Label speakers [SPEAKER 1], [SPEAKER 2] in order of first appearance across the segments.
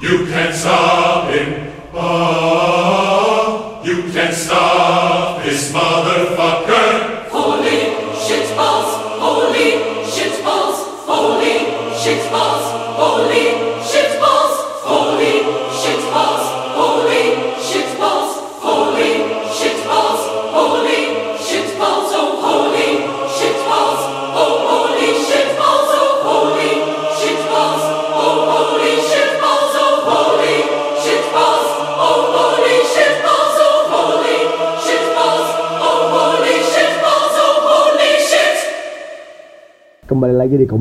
[SPEAKER 1] You can't stop him.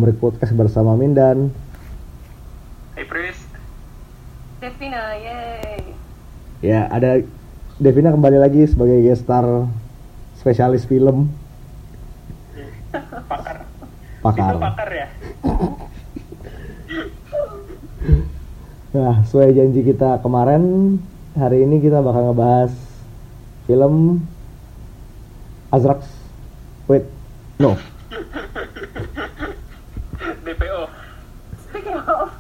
[SPEAKER 2] Komrik Podcast bersama Mindan.
[SPEAKER 3] Hey Pris,
[SPEAKER 4] Devina, yay.
[SPEAKER 2] Ya, ada Devina kembali lagi sebagai guest star spesialis film
[SPEAKER 3] pakar.
[SPEAKER 2] pakar.
[SPEAKER 3] Itu pakar ya?
[SPEAKER 2] Nah, sesuai janji kita kemarin, hari ini kita bakal ngebahas film Azrax. Wait, no.
[SPEAKER 3] DPO.
[SPEAKER 4] Speaking of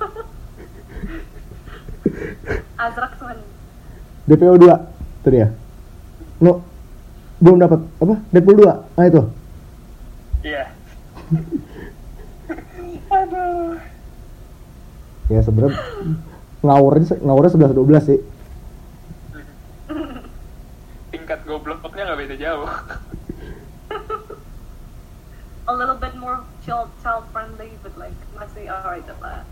[SPEAKER 4] Azrak Swan.
[SPEAKER 2] DPO 2 itu dia. No. Belum dapat apa? Deadpool 2. Nah itu.
[SPEAKER 3] Iya. Aduh.
[SPEAKER 2] Ya sebenarnya ngawurnya ngawurnya 11 12 sih.
[SPEAKER 3] Tingkat gobloknya nggak beda jauh.
[SPEAKER 4] A little bit more child child friendly, but like masih alright lah.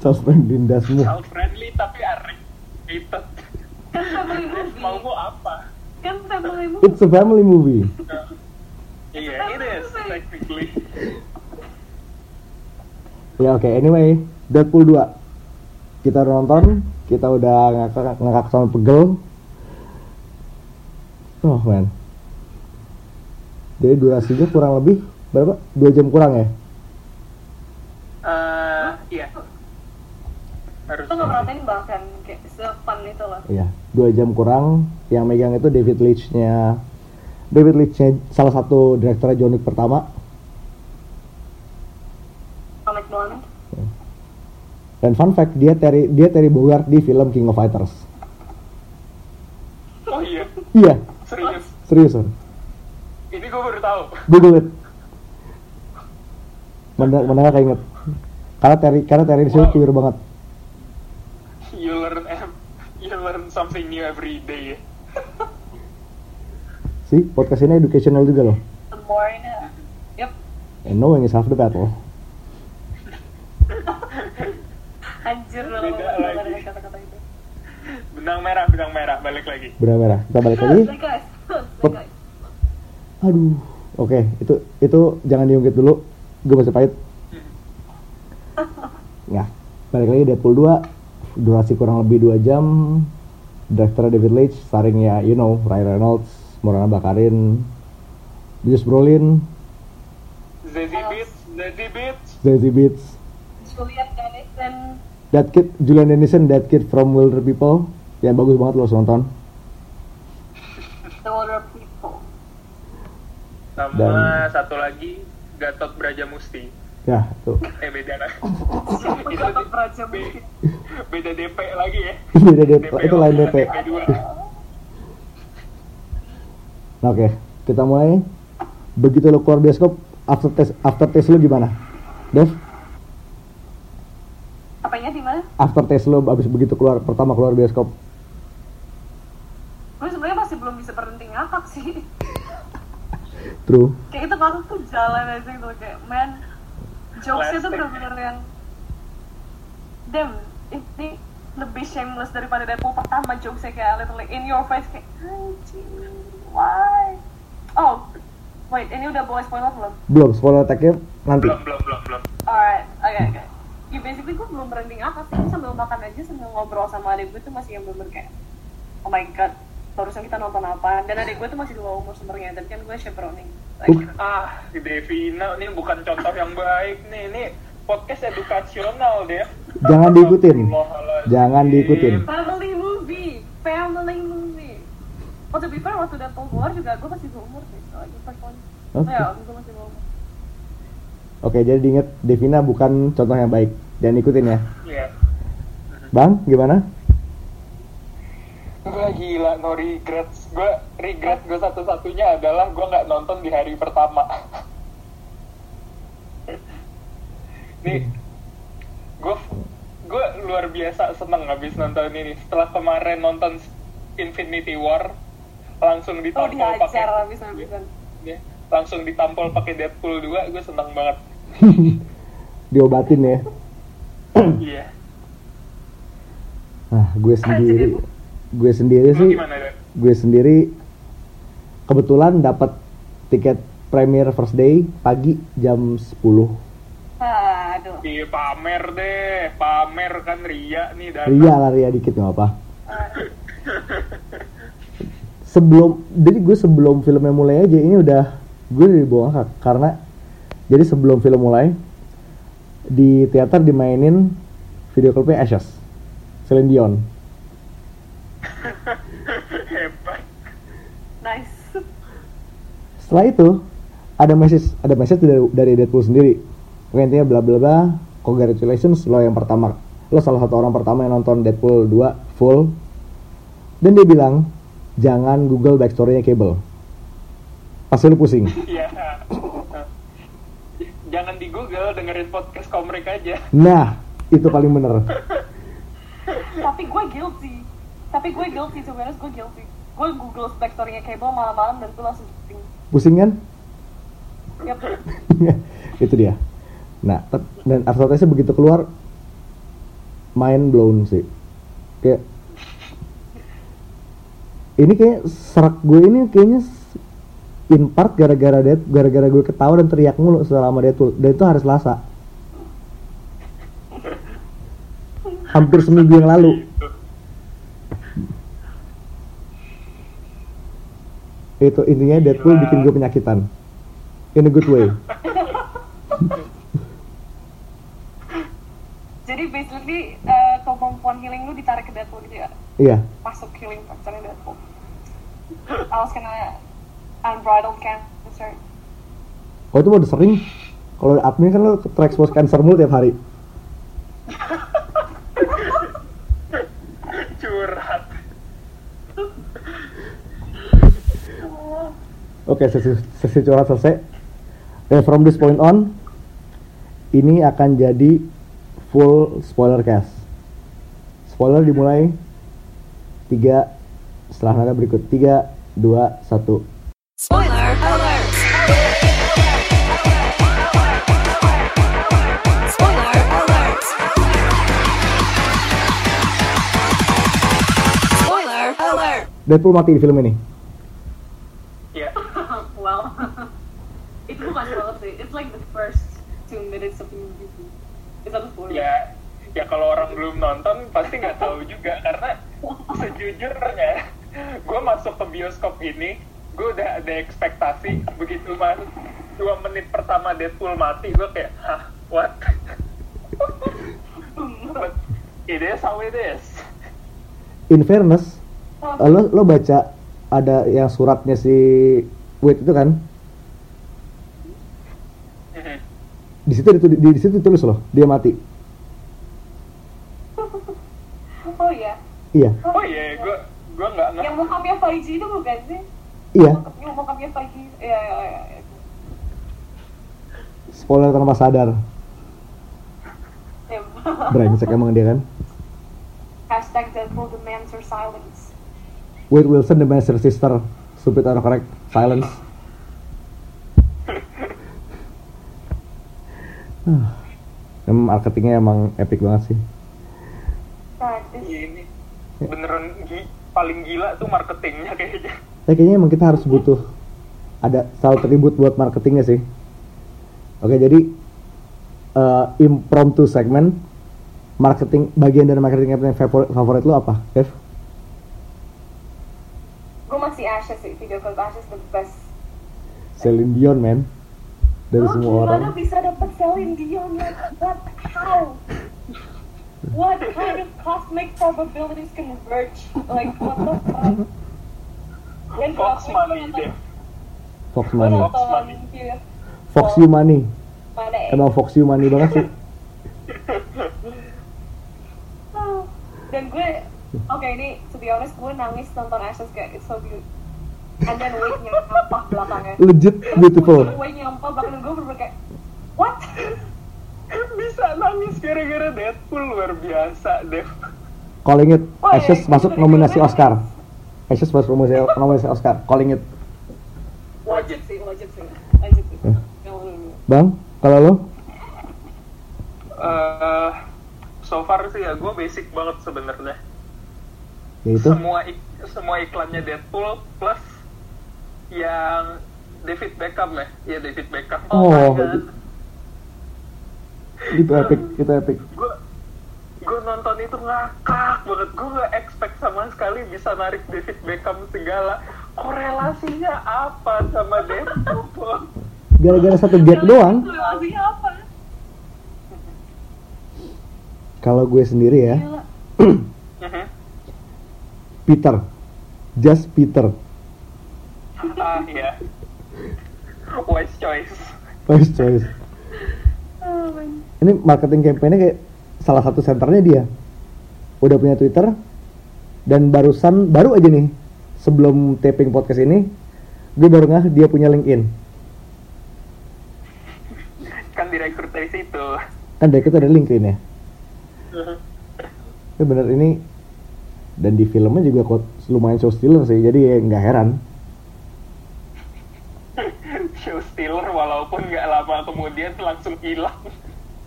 [SPEAKER 2] Charles Dindasmu.
[SPEAKER 3] Child friendly tapi rated.
[SPEAKER 4] Kan family movie.
[SPEAKER 3] Mau mau apa?
[SPEAKER 4] Kan family movie.
[SPEAKER 2] It's a family movie.
[SPEAKER 3] Iya, it is technically.
[SPEAKER 2] Ya oke, anyway, Deadpool 2 Kita udah nonton, kita udah ngakak, ngakak sama pegel Oh man Jadi durasinya kurang lebih berapa? 2 jam kurang ya?
[SPEAKER 3] Eh, iya. Harus.
[SPEAKER 4] Lo nggak perasain bahkan kayak se-fun itu loh.
[SPEAKER 2] Iya, 2 jam kurang Yang megang itu David Leitch-nya David Leitch-nya salah satu direktur John Wick pertama
[SPEAKER 4] Atomic Blonde.
[SPEAKER 2] Dan fun fact, dia Terry, dia Terry Bogard di film King of Fighters
[SPEAKER 3] Oh iya,
[SPEAKER 2] Iya,
[SPEAKER 3] serius.
[SPEAKER 2] serius Son.
[SPEAKER 3] Ini gue baru tahu.
[SPEAKER 2] Google it. Mana mana nggak inget. Karena Terry karena Terry di sini
[SPEAKER 3] Wow.
[SPEAKER 2] clear banget.
[SPEAKER 3] You learn em- you learn something new every day.
[SPEAKER 2] Sih, podcast ini educational juga loh.
[SPEAKER 4] The more in it. Yep.
[SPEAKER 2] And knowing is half the battle.
[SPEAKER 4] Anjir lo
[SPEAKER 3] Beda lagi.
[SPEAKER 4] kata-kata itu.
[SPEAKER 3] Benang merah, benang merah, balik lagi.
[SPEAKER 2] Benang merah. Kita balik lagi. Aduh. Oke, itu itu jangan diungkit dulu. Gue masih pahit. Ya, balik lagi Deadpool 2. Durasi kurang lebih 2 jam. Director David Leitch, starring ya, you know, Ryan Reynolds, Morana Bakarin, Bruce Brolin,
[SPEAKER 3] Zazie Beats, Zazie Beats.
[SPEAKER 2] Zazie Beetz,
[SPEAKER 4] Juliet Dennison.
[SPEAKER 2] That Kid, Julian Dennison, That Kid from Wilder People, yang bagus banget lo harus nonton.
[SPEAKER 4] The Older People.
[SPEAKER 3] Sama
[SPEAKER 2] Dan-
[SPEAKER 3] satu lagi Gatot Brajamusti.
[SPEAKER 2] Ya, tuh.
[SPEAKER 3] Eh beda lah. Itu be-
[SPEAKER 4] mungkin?
[SPEAKER 3] beda DP lagi ya.
[SPEAKER 2] Beda DP, itu lain DP.
[SPEAKER 3] DP2.
[SPEAKER 2] Nah, Oke, kita mulai. Begitu lo keluar bioskop, after test after test lo gimana? Dev,
[SPEAKER 4] Apanya di mana?
[SPEAKER 2] after test lo abis begitu keluar pertama keluar bioskop.
[SPEAKER 4] Gue sebenarnya masih belum bisa berhenti ngakak sih.
[SPEAKER 2] True.
[SPEAKER 4] kayak itu ngakak tuh jalan aja gitu kayak man jokesnya tuh bener-bener yang damn ini lebih shameless daripada Deadpool pertama jokesnya kayak literally in your face kayak anjing why? Oh wait ini udah bawa spoiler belum?
[SPEAKER 2] Belum, spoiler tag-nya nanti.
[SPEAKER 3] Belum, belum, belum, belum.
[SPEAKER 4] alright oke oke. Ya basically gue belum berhenti ngakak sih Gue sambil makan aja sambil ngobrol sama adik gue tuh masih yang bener kayak oh my god barusan kita nonton apa dan adik gue tuh masih di bawah umur sebenarnya dan kan gue chaperoning like,
[SPEAKER 3] Ah, Devina, ini bukan contoh yang baik nih. Ini podcast edukasional deh.
[SPEAKER 2] Jangan diikutin. Jangan diikutin.
[SPEAKER 4] family movie family movie oh to be fair waktu Deadpool keluar juga gue masih berumur sih so you first
[SPEAKER 2] Oke.
[SPEAKER 4] ya gue masih berumur
[SPEAKER 2] Oke, jadi diinget Devina bukan contoh yang baik dan ikutin ya.
[SPEAKER 3] Iya.
[SPEAKER 2] Bang, gimana?
[SPEAKER 3] Gue gila no regrets. Gue regret gue satu-satunya adalah gue nggak nonton di hari pertama. Nih gue gue luar biasa seneng habis nonton ini. Setelah kemarin nonton Infinity War langsung
[SPEAKER 4] Oh
[SPEAKER 3] ditampol
[SPEAKER 4] dihajar
[SPEAKER 3] pakai ya, langsung ditampol pakai Deadpool 2 gue seneng banget.
[SPEAKER 2] Diobatin ya.
[SPEAKER 3] iya.
[SPEAKER 2] Nah, gue sendiri, gue sendiri sih,
[SPEAKER 3] gimana
[SPEAKER 2] gue sendiri kebetulan dapat tiket premier first day pagi jam 10.
[SPEAKER 4] Aduh.
[SPEAKER 3] Iya pamer deh pamer kan Ria nih dan
[SPEAKER 2] Ria lah Ria dikit nggak apa. Sebelum, jadi gue sebelum filmnya mulai aja ini udah gue udah dibawa ngakak karena jadi sebelum film mulai di teater dimainin video klipnya Ashes, Celine Dion.
[SPEAKER 3] hebat
[SPEAKER 4] Nice.
[SPEAKER 2] Setelah itu ada message ada message dari, dari Deadpool sendiri. Intinya bla bla bla. Congratulations lo yang pertama. Lo salah satu orang pertama yang nonton Deadpool 2 full. Dan dia bilang jangan Google backstory-nya Cable. Pasti lo pusing.
[SPEAKER 3] Iya. Jangan di Google, dengerin podcast komrek aja.
[SPEAKER 2] Nah, itu paling bener.
[SPEAKER 4] Tapi gue guilty. Tapi gue guilty, sebenarnya gue guilty. Gue google backstory-nya Cable malam-malam dan gue langsung pusing.
[SPEAKER 2] Pusing kan?
[SPEAKER 4] Yap.
[SPEAKER 2] itu dia. Nah, dan advertise begitu keluar mind blown sih. Kayak ini kayak serak gue ini kayaknya in part gara-gara Dead, gara-gara gue ketawa dan teriak mulu selama Deadpool. Dan itu hari Selasa. Hampir seminggu yang lalu. Itu intinya Deadpool
[SPEAKER 3] Gila.
[SPEAKER 2] bikin gue penyakitan. In a good way.
[SPEAKER 4] Jadi basically eh, kemampuan healing lu ditarik ke Deadpool gitu ya.
[SPEAKER 2] Iya.
[SPEAKER 4] Masuk healing factornya Deadpool. I was kena unbridled cancer.
[SPEAKER 2] Oh itu mah udah sering. Kalau admin kan lo terekspos cancer mulu tiap hari.
[SPEAKER 3] Curhat.
[SPEAKER 2] Oke, sesi, sesi curhat selesai. Dan from this point on, ini akan jadi full spoiler cast. Spoiler dimulai 3 setelah nada berikut 3, 2, 1.
[SPEAKER 5] Spoiler alert! Spoiler alert! Spoiler alert!
[SPEAKER 2] Deadpool mati di film ini.
[SPEAKER 3] Ya,
[SPEAKER 4] well, itu bukan sih. It's like the first two minutes of the movie. sih. It's not a spoiler.
[SPEAKER 3] ya, ya kalau orang belum nonton pasti nggak tahu juga karena sejujurnya gue masuk ke bioskop ini gue udah ada ekspektasi begitu mas dua menit pertama Deadpool mati gue kayak hah what But it is how it is
[SPEAKER 2] In fairness, lo, lo baca ada yang suratnya si Wade itu kan? Di situ di, di, di situ ditulis loh, dia mati.
[SPEAKER 4] Oh iya.
[SPEAKER 2] Iya,
[SPEAKER 3] oh iya gue gue nggak ngerti
[SPEAKER 4] Yang bokapnya Faiji itu bukan sih?
[SPEAKER 2] iya.
[SPEAKER 4] Yang bokapnya Faiji. Iya, iya, iya. iya.
[SPEAKER 2] Spoiler tanpa sadar.
[SPEAKER 4] Ya.
[SPEAKER 2] Brengsek emang dia kan.
[SPEAKER 4] Hashtag Deadpool demands her silence.
[SPEAKER 2] Wade Wilson, the Master Sister, stupid autocorrect, silence. Emang marketingnya emang epic banget sih.
[SPEAKER 4] Practice.
[SPEAKER 3] ini beneran gi- paling gila tuh marketingnya kayaknya
[SPEAKER 2] Ya kayaknya emang kita harus butuh ada selalu tribut buat marketingnya sih. Oke jadi eh, impromptu segmen marketing bagian dari marketing yang favorit, favorit lu apa, Dev?
[SPEAKER 4] Gue masih Ashes sih, video klip Ashes the best.
[SPEAKER 2] Celine Dion man dari
[SPEAKER 4] Lo
[SPEAKER 2] semua orang.
[SPEAKER 4] bisa dapet Celine Dion? Like, what? How? What kind of cosmic probabilities converge? Like, what the fuck?
[SPEAKER 3] Fox money deh
[SPEAKER 2] Fox Money,
[SPEAKER 4] nonton
[SPEAKER 3] Money.
[SPEAKER 2] Fox You Money, emang Fox You Money banget sih.
[SPEAKER 4] dan gue oke ini to be honest gue nangis nonton Ashes kayak it's so good and then Wade nyampah belakangnya
[SPEAKER 2] Legit beautiful.
[SPEAKER 4] Wade nyampah belakang gue bener kayak what
[SPEAKER 3] bisa nangis gara-gara Deadpool luar biasa Dev
[SPEAKER 2] Calling it.
[SPEAKER 4] Oh, iya,
[SPEAKER 2] Ashes
[SPEAKER 4] iya,
[SPEAKER 2] masuk
[SPEAKER 4] iya,
[SPEAKER 2] nominasi
[SPEAKER 4] iya.
[SPEAKER 2] Oscar. Ashes masuk nominasi, nominasi Oscar. Calling it.
[SPEAKER 4] wajib sih wajib sih wajib sih
[SPEAKER 2] Ya.
[SPEAKER 4] Lu-
[SPEAKER 2] Bang, kalau lo?
[SPEAKER 3] Eh, so far sih ya gue basic banget sebenarnya
[SPEAKER 2] Yaitu?
[SPEAKER 3] semua ik- semua iklannya Deadpool plus yang David Beckham ya ya David Beckham
[SPEAKER 2] Oh,
[SPEAKER 3] my God.
[SPEAKER 2] Itu epic, itu epic.
[SPEAKER 3] gue gue nonton itu ngakak banget gue nggak expect sama sekali bisa narik David Beckham segala korelasinya apa sama Deadpool
[SPEAKER 2] Gara-gara satu gag doang.
[SPEAKER 4] Relasinya apa
[SPEAKER 2] Kalau gue sendiri ya.
[SPEAKER 3] Mhm.
[SPEAKER 2] Peter. Just Peter.
[SPEAKER 3] Ah ya wise choice
[SPEAKER 2] First choice.
[SPEAKER 4] Oh.
[SPEAKER 2] Ini marketing campaign-nya kayak salah satu senternya dia. Udah punya Twitter dan barusan baru aja nih sebelum taping podcast ini gue baru ngeh dia punya LinkedIn.
[SPEAKER 3] kan direkrut dari situ
[SPEAKER 2] Kan dari kita ada LinkedIn ya. Ini bener ini dan di filmnya juga kok lumayan show stealer sih jadi ya nggak heran
[SPEAKER 3] show stealer walaupun nggak lama kemudian langsung hilang.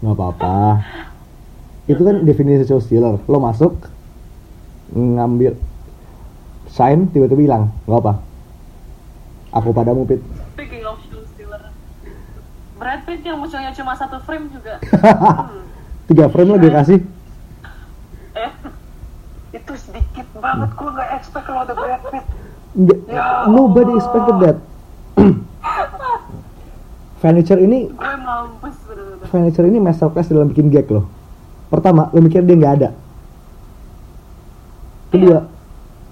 [SPEAKER 2] Nggak apa-apa. Itu kan definisi show stealer. Lo masuk ngambil sign tiba-tiba hilang. Nggak apa. Aku padamu pit
[SPEAKER 4] Speaking of show stealer Brad Pitt yang munculnya cuma satu frame juga. Hmm.
[SPEAKER 2] tiga frame lagi kasih.
[SPEAKER 3] Eh itu sedikit banget. Gue nggak expect kalau ada Brad Pitt.
[SPEAKER 2] Nggak,
[SPEAKER 3] Ya
[SPEAKER 2] nobody expected that furniture ini furniture ini masterclass dalam bikin gag loh. Pertama lo mikir dia nggak ada. Kedua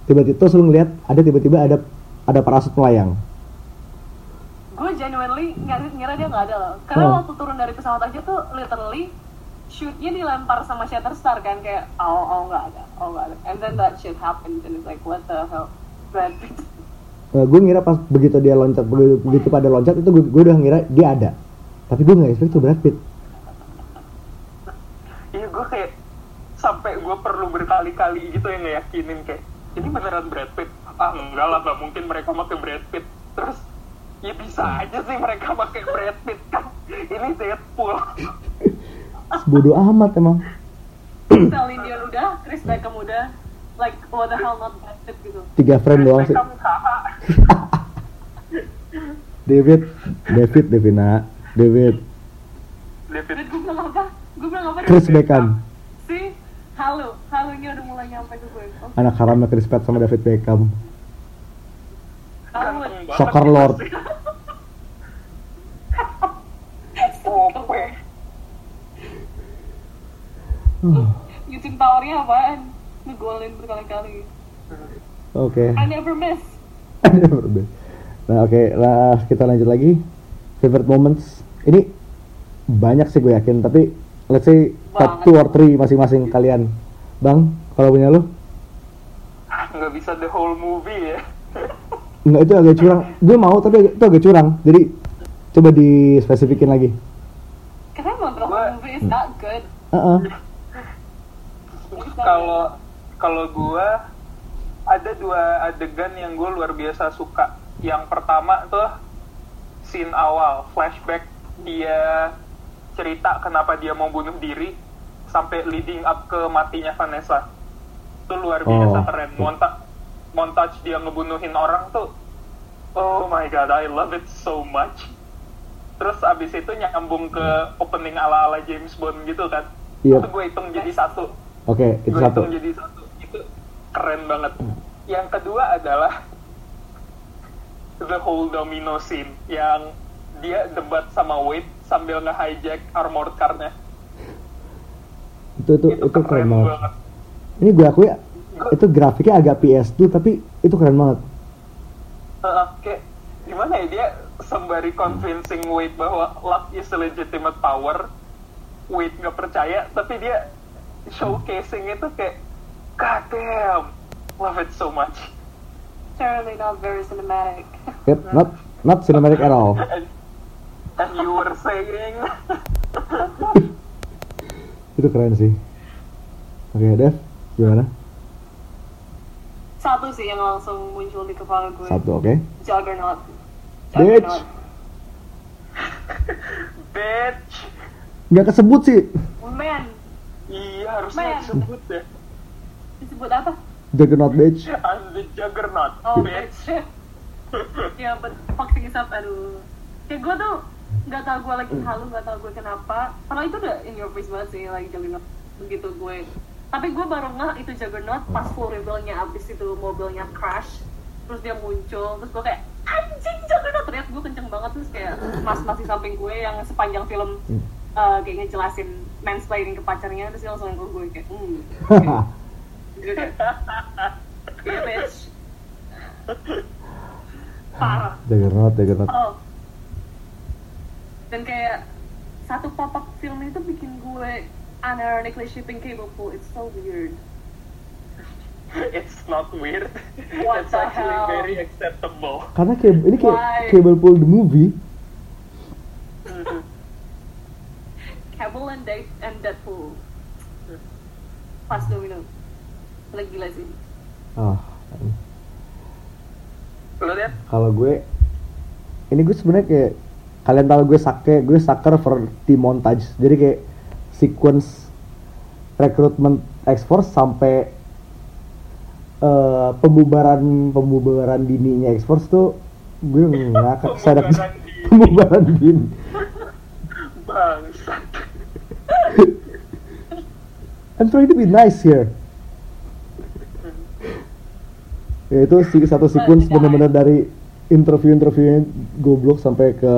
[SPEAKER 2] tiba-tiba terus lo ngeliat ada tiba-tiba ada ada parasut melayang.
[SPEAKER 4] Gue genuinely ngira, ngira dia nggak ada loh. Karena
[SPEAKER 2] Oh.
[SPEAKER 4] waktu turun dari pesawat aja tuh literally shootnya dilempar sama Shatterstar kan kayak oh oh nggak ada oh nggak ada. And then that shit happened and it's like what the hell? Brad Pitt
[SPEAKER 2] gue Eh, ngira pas begitu dia loncat begitu, begitu pada loncat itu gue, gue udah ngira dia ada. Tapi gue nggak expect itu Brad Pitt.
[SPEAKER 3] Iya gue kayak sampai gue perlu berkali-kali gitu yang ngeyakinin kayak ini beneran Brad Pitt? Ah enggak lah nggak mungkin mereka pakai Brad Pitt. Terus ya bisa aja sih mereka pakai Brad Pitt kan? Ini Deadpool.
[SPEAKER 2] Bodoh amat emang.
[SPEAKER 4] Celine Dion udah Chris Beckham udah like what the hell not Brad Pitt gitu.
[SPEAKER 2] Tiga frame doang sih David David Devina David.
[SPEAKER 3] David.
[SPEAKER 4] Gue bilang apa? Gue bilang apa
[SPEAKER 2] Chris Beckham.
[SPEAKER 4] Sih halo halonya udah mulai nyampe ke gue oh,
[SPEAKER 2] anak haramnya Chris Pratt sama David Beckham.
[SPEAKER 3] Banget
[SPEAKER 2] Soccer Lord.
[SPEAKER 4] YouTube powernya apaan? Ngegolin berkali-kali.
[SPEAKER 2] Oke.
[SPEAKER 4] I never miss.
[SPEAKER 2] Nah oke, lah kita lanjut lagi. Favorite moments. Ini banyak sih gue yakin, tapi let's say top
[SPEAKER 4] Banget.
[SPEAKER 2] 2 or 3 masing-masing kalian. Bang, kalau punya lu?
[SPEAKER 3] Ah, nggak bisa the whole movie ya
[SPEAKER 2] Enggak itu agak curang. Gue mau tapi itu agak curang. Jadi coba dispesifikin lagi.
[SPEAKER 4] karena emang the whole movie is not good
[SPEAKER 2] Heeh.
[SPEAKER 3] kalau kalau gua ada dua adegan yang gue luar biasa suka. Yang pertama tuh scene awal flashback dia cerita kenapa dia mau bunuh diri sampai leading up ke matinya Vanessa. Itu luar biasa
[SPEAKER 2] Oh.
[SPEAKER 3] keren. Monta montage dia ngebunuhin orang tuh oh my god I love it so much. Terus abis itu nyambung ke opening ala ala James Bond gitu kan.
[SPEAKER 2] Iya.
[SPEAKER 3] itu gue hitung jadi satu.
[SPEAKER 2] Oke, itu
[SPEAKER 3] gue
[SPEAKER 2] satu.
[SPEAKER 3] hitung jadi satu. itu keren banget yang kedua adalah the whole domino scene yang dia debat sama Wade sambil nge-hijack armored car-nya
[SPEAKER 2] Itu itu
[SPEAKER 3] itu,
[SPEAKER 2] itu keren banget.
[SPEAKER 3] banget
[SPEAKER 2] Ini gue akui itu grafiknya agak PS2 tapi itu keren banget.
[SPEAKER 3] Heeh, kayak gimana ya dia sembari convincing Wade bahwa luck is a legitimate power Wade nggak percaya tapi dia showcasing itu kayak God damn, love it so much.
[SPEAKER 4] Certainly not very cinematic.
[SPEAKER 2] Yep, not not cinematic at all.
[SPEAKER 3] And, and you were saying,
[SPEAKER 2] Itu keren sih. Oke, Dev, gimana?
[SPEAKER 4] Satu sih yang langsung muncul di kepala gue.
[SPEAKER 2] Satu, oke.
[SPEAKER 4] Juggernaut.
[SPEAKER 2] Bitch.
[SPEAKER 4] Juggernaut.
[SPEAKER 3] bitch.
[SPEAKER 2] Nggak kesebut sih.
[SPEAKER 4] Man,
[SPEAKER 3] Iya harusnya
[SPEAKER 4] Man.
[SPEAKER 3] disebut ya.
[SPEAKER 4] Disebut apa?
[SPEAKER 2] Juggernaut bitch.
[SPEAKER 3] I'm the juggernaut,
[SPEAKER 4] Oh,
[SPEAKER 3] bitch.
[SPEAKER 4] ya, but fuck things up, aduh. Kayak gue tuh nggak tau gue lagi halu, nggak tau gue kenapa. Padahal itu udah in your face banget sih, lagi Juggernaut. Begitu gue. Tapi gue baru ngeh itu Juggernaut pas full reveal-nya abis itu mobilnya crash. Terus dia muncul, terus gue kayak anjing Juggernaut. Ternyata gue kenceng banget terus kayak mas-mas di samping gue yang sepanjang film eh, kayak ngejelasin mansplaining ke pacarnya terus dia langsung ke gue kayak hmm bitch. Parah.
[SPEAKER 2] Juggernaut, Juggernaut.
[SPEAKER 4] Oh. Dan kayak satu pop-up film itu bikin gue unironically shipping Cable Pool. It's so weird.
[SPEAKER 3] It's not weird.
[SPEAKER 4] What
[SPEAKER 3] It's
[SPEAKER 4] the
[SPEAKER 3] actually
[SPEAKER 4] hell?
[SPEAKER 3] very acceptable.
[SPEAKER 2] Karena kayak ini kayak
[SPEAKER 4] Why?
[SPEAKER 2] Cable Pull the movie.
[SPEAKER 4] Cable and Date and Deadpool. Pas domino. Lagi gila sih.
[SPEAKER 2] Ah,
[SPEAKER 3] Lo lihat?
[SPEAKER 2] kalau gue ini gue sebenarnya kayak kalian tahu gue sake gue sucker for the montage jadi kayak sequence rekrutmen X-Force sampai eh, pembubaran pembubaran dininya X-Force tuh gue ngakak sadar
[SPEAKER 3] Pembubaran dini Bangsat.
[SPEAKER 2] I'm trying to be nice here ya itu si satu sequence bener-bener dari interview-interviewnya goblok sampai ke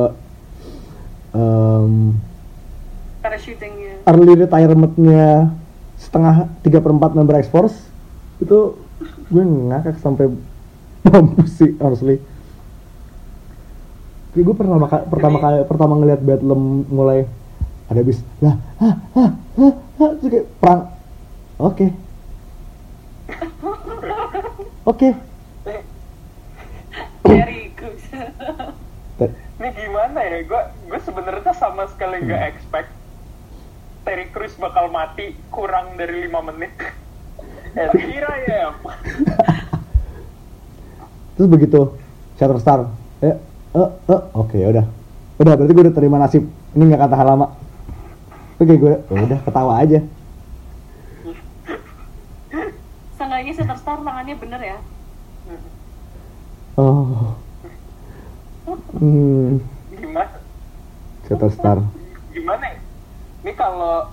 [SPEAKER 4] Parachutingnya.
[SPEAKER 2] early retirement-nya setengah tiga per empat member X-Force itu gue ngakak sampai mampus sih honestly Kayak gue pertama kali pertama kali pertama ngelihat Bedlam mulai ada bis lah hah hah terus kayak perang oke oke
[SPEAKER 4] Very good.
[SPEAKER 2] Te-
[SPEAKER 3] Ini gimana ya? Gue gue sebenarnya sama sekali nggak
[SPEAKER 2] Hmm.
[SPEAKER 3] expect Terry Crews bakal mati kurang dari lima menit. Here I am.
[SPEAKER 2] terus begitu Shatterstar eh eh eh oke ya udah udah berarti gue udah terima nasib ini nggak kata lama oke gue ya udah ketawa aja
[SPEAKER 4] Seenggaknya Star tangannya bener ya.
[SPEAKER 2] oh hmm
[SPEAKER 3] Gimana?
[SPEAKER 2] Shatterstar
[SPEAKER 3] Gimana? ya? Ini kalau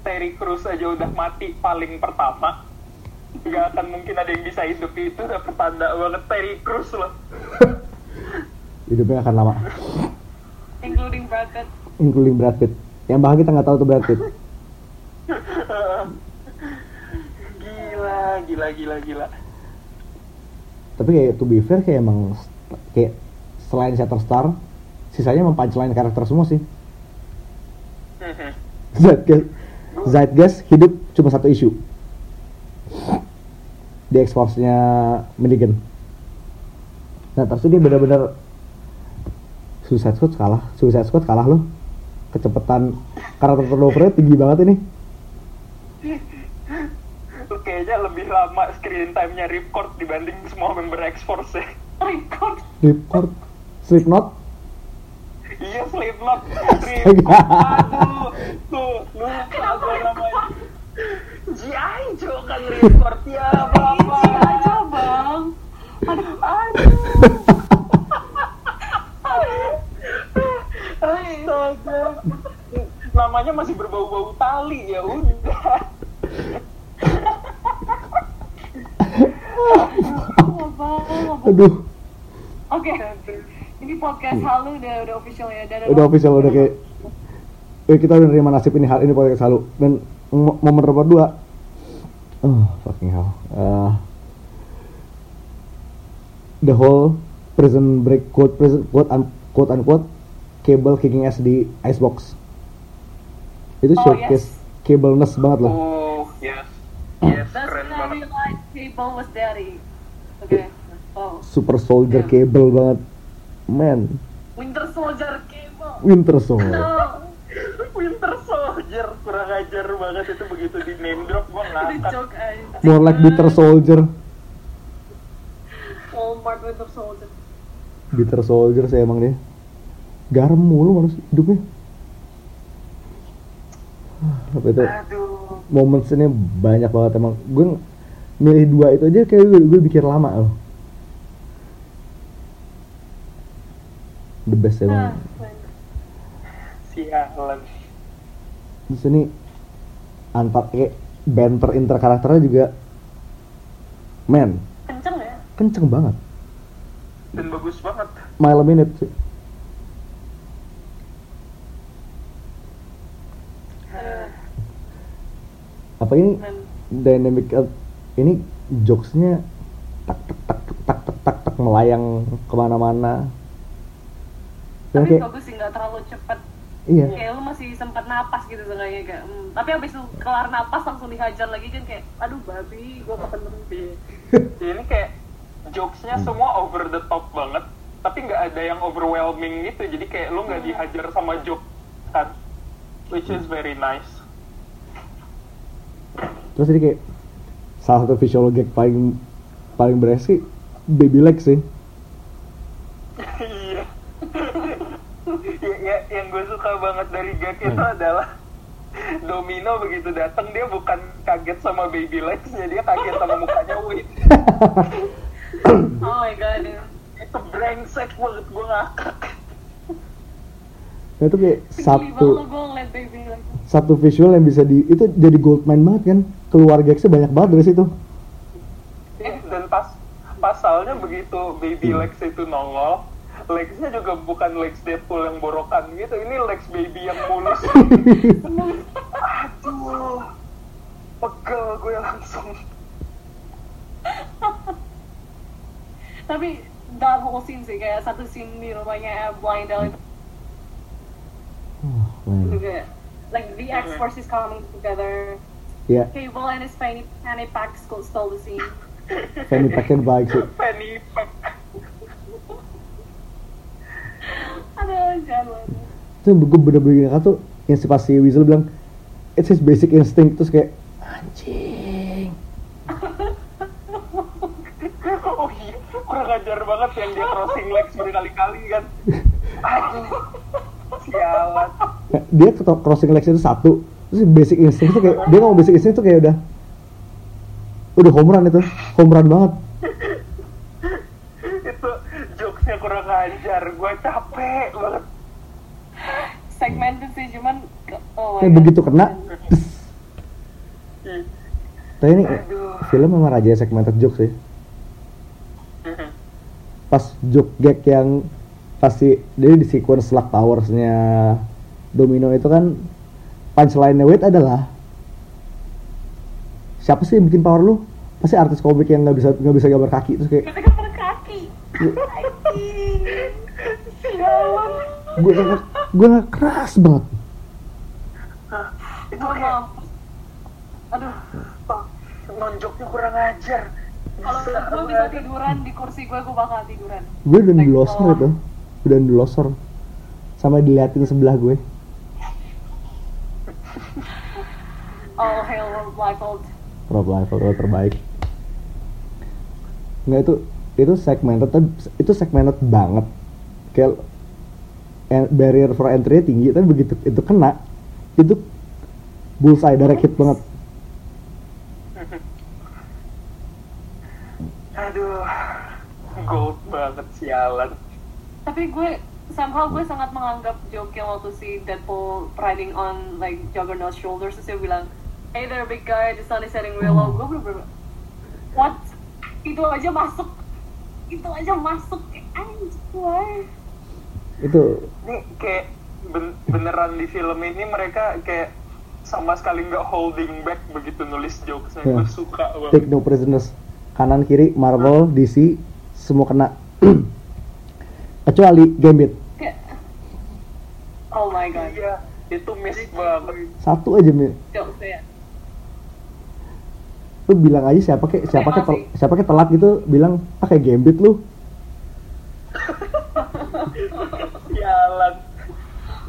[SPEAKER 3] Terry Crews aja udah mati paling pertama, nggak akan mungkin ada yang bisa hidup itu udah pertanda banget Terry Crews loh.
[SPEAKER 2] hidupnya akan lama
[SPEAKER 4] Including Brad Pitt.
[SPEAKER 2] including Brad Pitt yang bahkan kita nggak tahu tuh Brad Pitt
[SPEAKER 3] Gila, gila, gila,
[SPEAKER 2] tapi kayak to be fair kayak emang kayak selain Shatterstar sisanya emang punchline karakter semua sih. Zeitgeist, Zeitgeist hidup cuma satu isu. Di X-Force-nya Milligan nah terus dia benar-benar Suicide Squad kalah. Suicide Squad kalah loh. Kecepatan karakter turnovernya tinggi banget ini
[SPEAKER 3] kayaknya lebih lama screen time-nya Ripcord dibanding semua member X-Force ya.
[SPEAKER 4] Record.
[SPEAKER 2] Ripcord Slipknot
[SPEAKER 3] Iya, Slipknot. Ripcord. Aduh, tuh, lupa gue namanya. G.I. Joe kan Ripcord ya, Bapak.
[SPEAKER 4] aja bang. Aduh,
[SPEAKER 3] Astaga. Namanya masih berbau-bau tali ya udah.
[SPEAKER 4] Aduh, Oke. Ini podcast halu udah udah official ya. Dan
[SPEAKER 2] udah official udah kayak eh, kita udah nerima nasib ini hal ini podcast selalu dan mo- momen nomor dua oh fucking hell Eh, the whole prison break quote prison quote un, quote unquote cable kicking ass di icebox itu
[SPEAKER 4] Oh,
[SPEAKER 2] showcase
[SPEAKER 4] yes.
[SPEAKER 2] cable-ness banget loh
[SPEAKER 3] Oh, yes. Yes
[SPEAKER 4] That's
[SPEAKER 3] keren
[SPEAKER 4] when I
[SPEAKER 3] banget
[SPEAKER 4] realized Cable was daddy. Okay. Oh.
[SPEAKER 2] super soldier
[SPEAKER 4] Yeah.
[SPEAKER 2] cable banget man
[SPEAKER 4] Winter Soldier Cable.
[SPEAKER 2] winter soldier
[SPEAKER 4] No.
[SPEAKER 3] Winter Soldier kurang ajar banget itu begitu di name drop gua
[SPEAKER 4] aja.
[SPEAKER 2] more like bitter soldier
[SPEAKER 4] Walmart Winter Soldier.
[SPEAKER 2] bitter soldier sih emang dia garam mulu manusia hidupnya itu
[SPEAKER 3] aduh.
[SPEAKER 2] moments ini banyak banget emang. Gue milih dua itu aja kayak gue, gue pikir lama loh. The best
[SPEAKER 4] Ah,
[SPEAKER 2] emang
[SPEAKER 3] sialan
[SPEAKER 2] di sini antar kayak banter inter karakternya juga man
[SPEAKER 4] kenceng ya?
[SPEAKER 2] kenceng banget.
[SPEAKER 3] Dan bagus banget.
[SPEAKER 2] Mile a minute sih apa ini? Dynamic uh, ini jokesnya tak tak tak tak tak tak tak, tak melayang ke mana-mana.
[SPEAKER 4] Tapi
[SPEAKER 2] kayak
[SPEAKER 4] bagus sih nggak terlalu cepet.
[SPEAKER 2] iya.
[SPEAKER 4] Kayak lu masih sempat napas gitu seenggaknya kayak. hmm. Tapi abis lu kelar napas langsung dihajar lagi kan kayak, aduh babi, gua.
[SPEAKER 3] Ya, ini kayak jokesnya semua over the top banget tapi nggak ada yang overwhelming gitu. Jadi kayak lu nggak dihajar sama joke kan? Which is very nice
[SPEAKER 2] terus ini kayak salah satu visual gag paling paling beresi baby leg sih
[SPEAKER 3] iya ya, ya, yang gue suka banget dari gag itu adalah Domino begitu datang dia bukan kaget sama baby legsnya dia kaget sama mukanya Wit
[SPEAKER 4] Oh my god.
[SPEAKER 3] itu brengsek banget gue ngakak
[SPEAKER 2] nah, itu kayak
[SPEAKER 4] lo gue ngeliat baby lagi.
[SPEAKER 2] Satu visual yang bisa di itu jadi gold mine banget kan. Keluar gagsnya banyak banget dari situ.
[SPEAKER 3] Eh, dan pas pasalnya begitu baby legs itu nongol legsnya juga bukan legs Deadpool yang borokan gitu ini legs baby yang mulus. Aduh pegel gue langsung.
[SPEAKER 4] Tapi that whole scene sih kayak satu scene di rumahnya Blindel itu.
[SPEAKER 2] Oh,
[SPEAKER 4] kayak like the X forces coming together.
[SPEAKER 2] ya
[SPEAKER 4] Cable and his fanny fanny pack stole, stole the scene.
[SPEAKER 2] Fanny Pack-nya baik sih
[SPEAKER 3] penny pack.
[SPEAKER 4] Aduh, jangan.
[SPEAKER 2] itu gue bener-bener gak tuh yang si pas si Weasel bilang it's his basic instinct. Terus kayak anjing.
[SPEAKER 3] Oh iya. Kurang ajar banget yang dia crossing legs berkali-kali kan. Aduh sialan
[SPEAKER 2] dia crossing legs itu satu. Terus basic instinct itu kayak dia ngomong basic instinct itu kayak udah udah home run itu home run banget.
[SPEAKER 3] Itu jokesnya kurang ajar gue capek banget.
[SPEAKER 4] Segmented sih cuman oh
[SPEAKER 2] kayak begitu kena
[SPEAKER 3] Ih,
[SPEAKER 2] tapi ini
[SPEAKER 3] Aduh.
[SPEAKER 2] film memang raja segmented joke sih. Pas joke gag yang pasti dia di sequence Slug Towers-nya Domino itu kan punchline-nya Wade adalah siapa sih yang bikin power lu? Pasti artis komik yang nggak bisa nggak bisa gambar kaki terus kayak
[SPEAKER 4] pada kaki. Sialan.
[SPEAKER 2] gue nggak gue nggak keras banget.
[SPEAKER 3] itu kayak.
[SPEAKER 4] Aduh,
[SPEAKER 3] nonjoknya kurang ajar
[SPEAKER 4] kalau gue bisa tiduran di kursi gue, gue bakal tiduran.
[SPEAKER 2] Gue udah di loser itu, udah di loser. Sama diliatin sebelah gue.
[SPEAKER 4] All hail Rob Liefeld.
[SPEAKER 2] Rob Liefeld terbaik. Nggak itu itu segmented tapi- itu segmented banget. Kayak barrier for entry tinggi tapi begitu itu kena itu bullseye direct hit banget.
[SPEAKER 3] aduh gold banget sialan
[SPEAKER 4] Tapi gue somehow gue sangat menganggap joke yang waktu si Deadpool riding on like Juggernaut's shoulders terus dia bilang, Hey there big guy, the sun is setting real low. Gue bener-bener, what? Itu aja masuk, itu aja masuk. Kayak, Anjir, why?
[SPEAKER 2] Itu
[SPEAKER 3] ini kayak ben- beneran di film ini mereka kayak sama sekali nggak holding back begitu nulis jokesnya
[SPEAKER 2] Ya.
[SPEAKER 3] gue suka
[SPEAKER 2] take
[SPEAKER 3] banget
[SPEAKER 2] no prisoners. Kanan kiri Marvel, DC semua kena. Kecuali Gambit.
[SPEAKER 4] Kayak, oh my god,
[SPEAKER 3] iya itu miss banget
[SPEAKER 2] Satu aja Mi.
[SPEAKER 4] jokes ya.
[SPEAKER 2] Lu bilang aja siapa kayak siapa kayak tel- siapa kayak telat gitu bilang ah kayak gambit lu.
[SPEAKER 3] Sialan.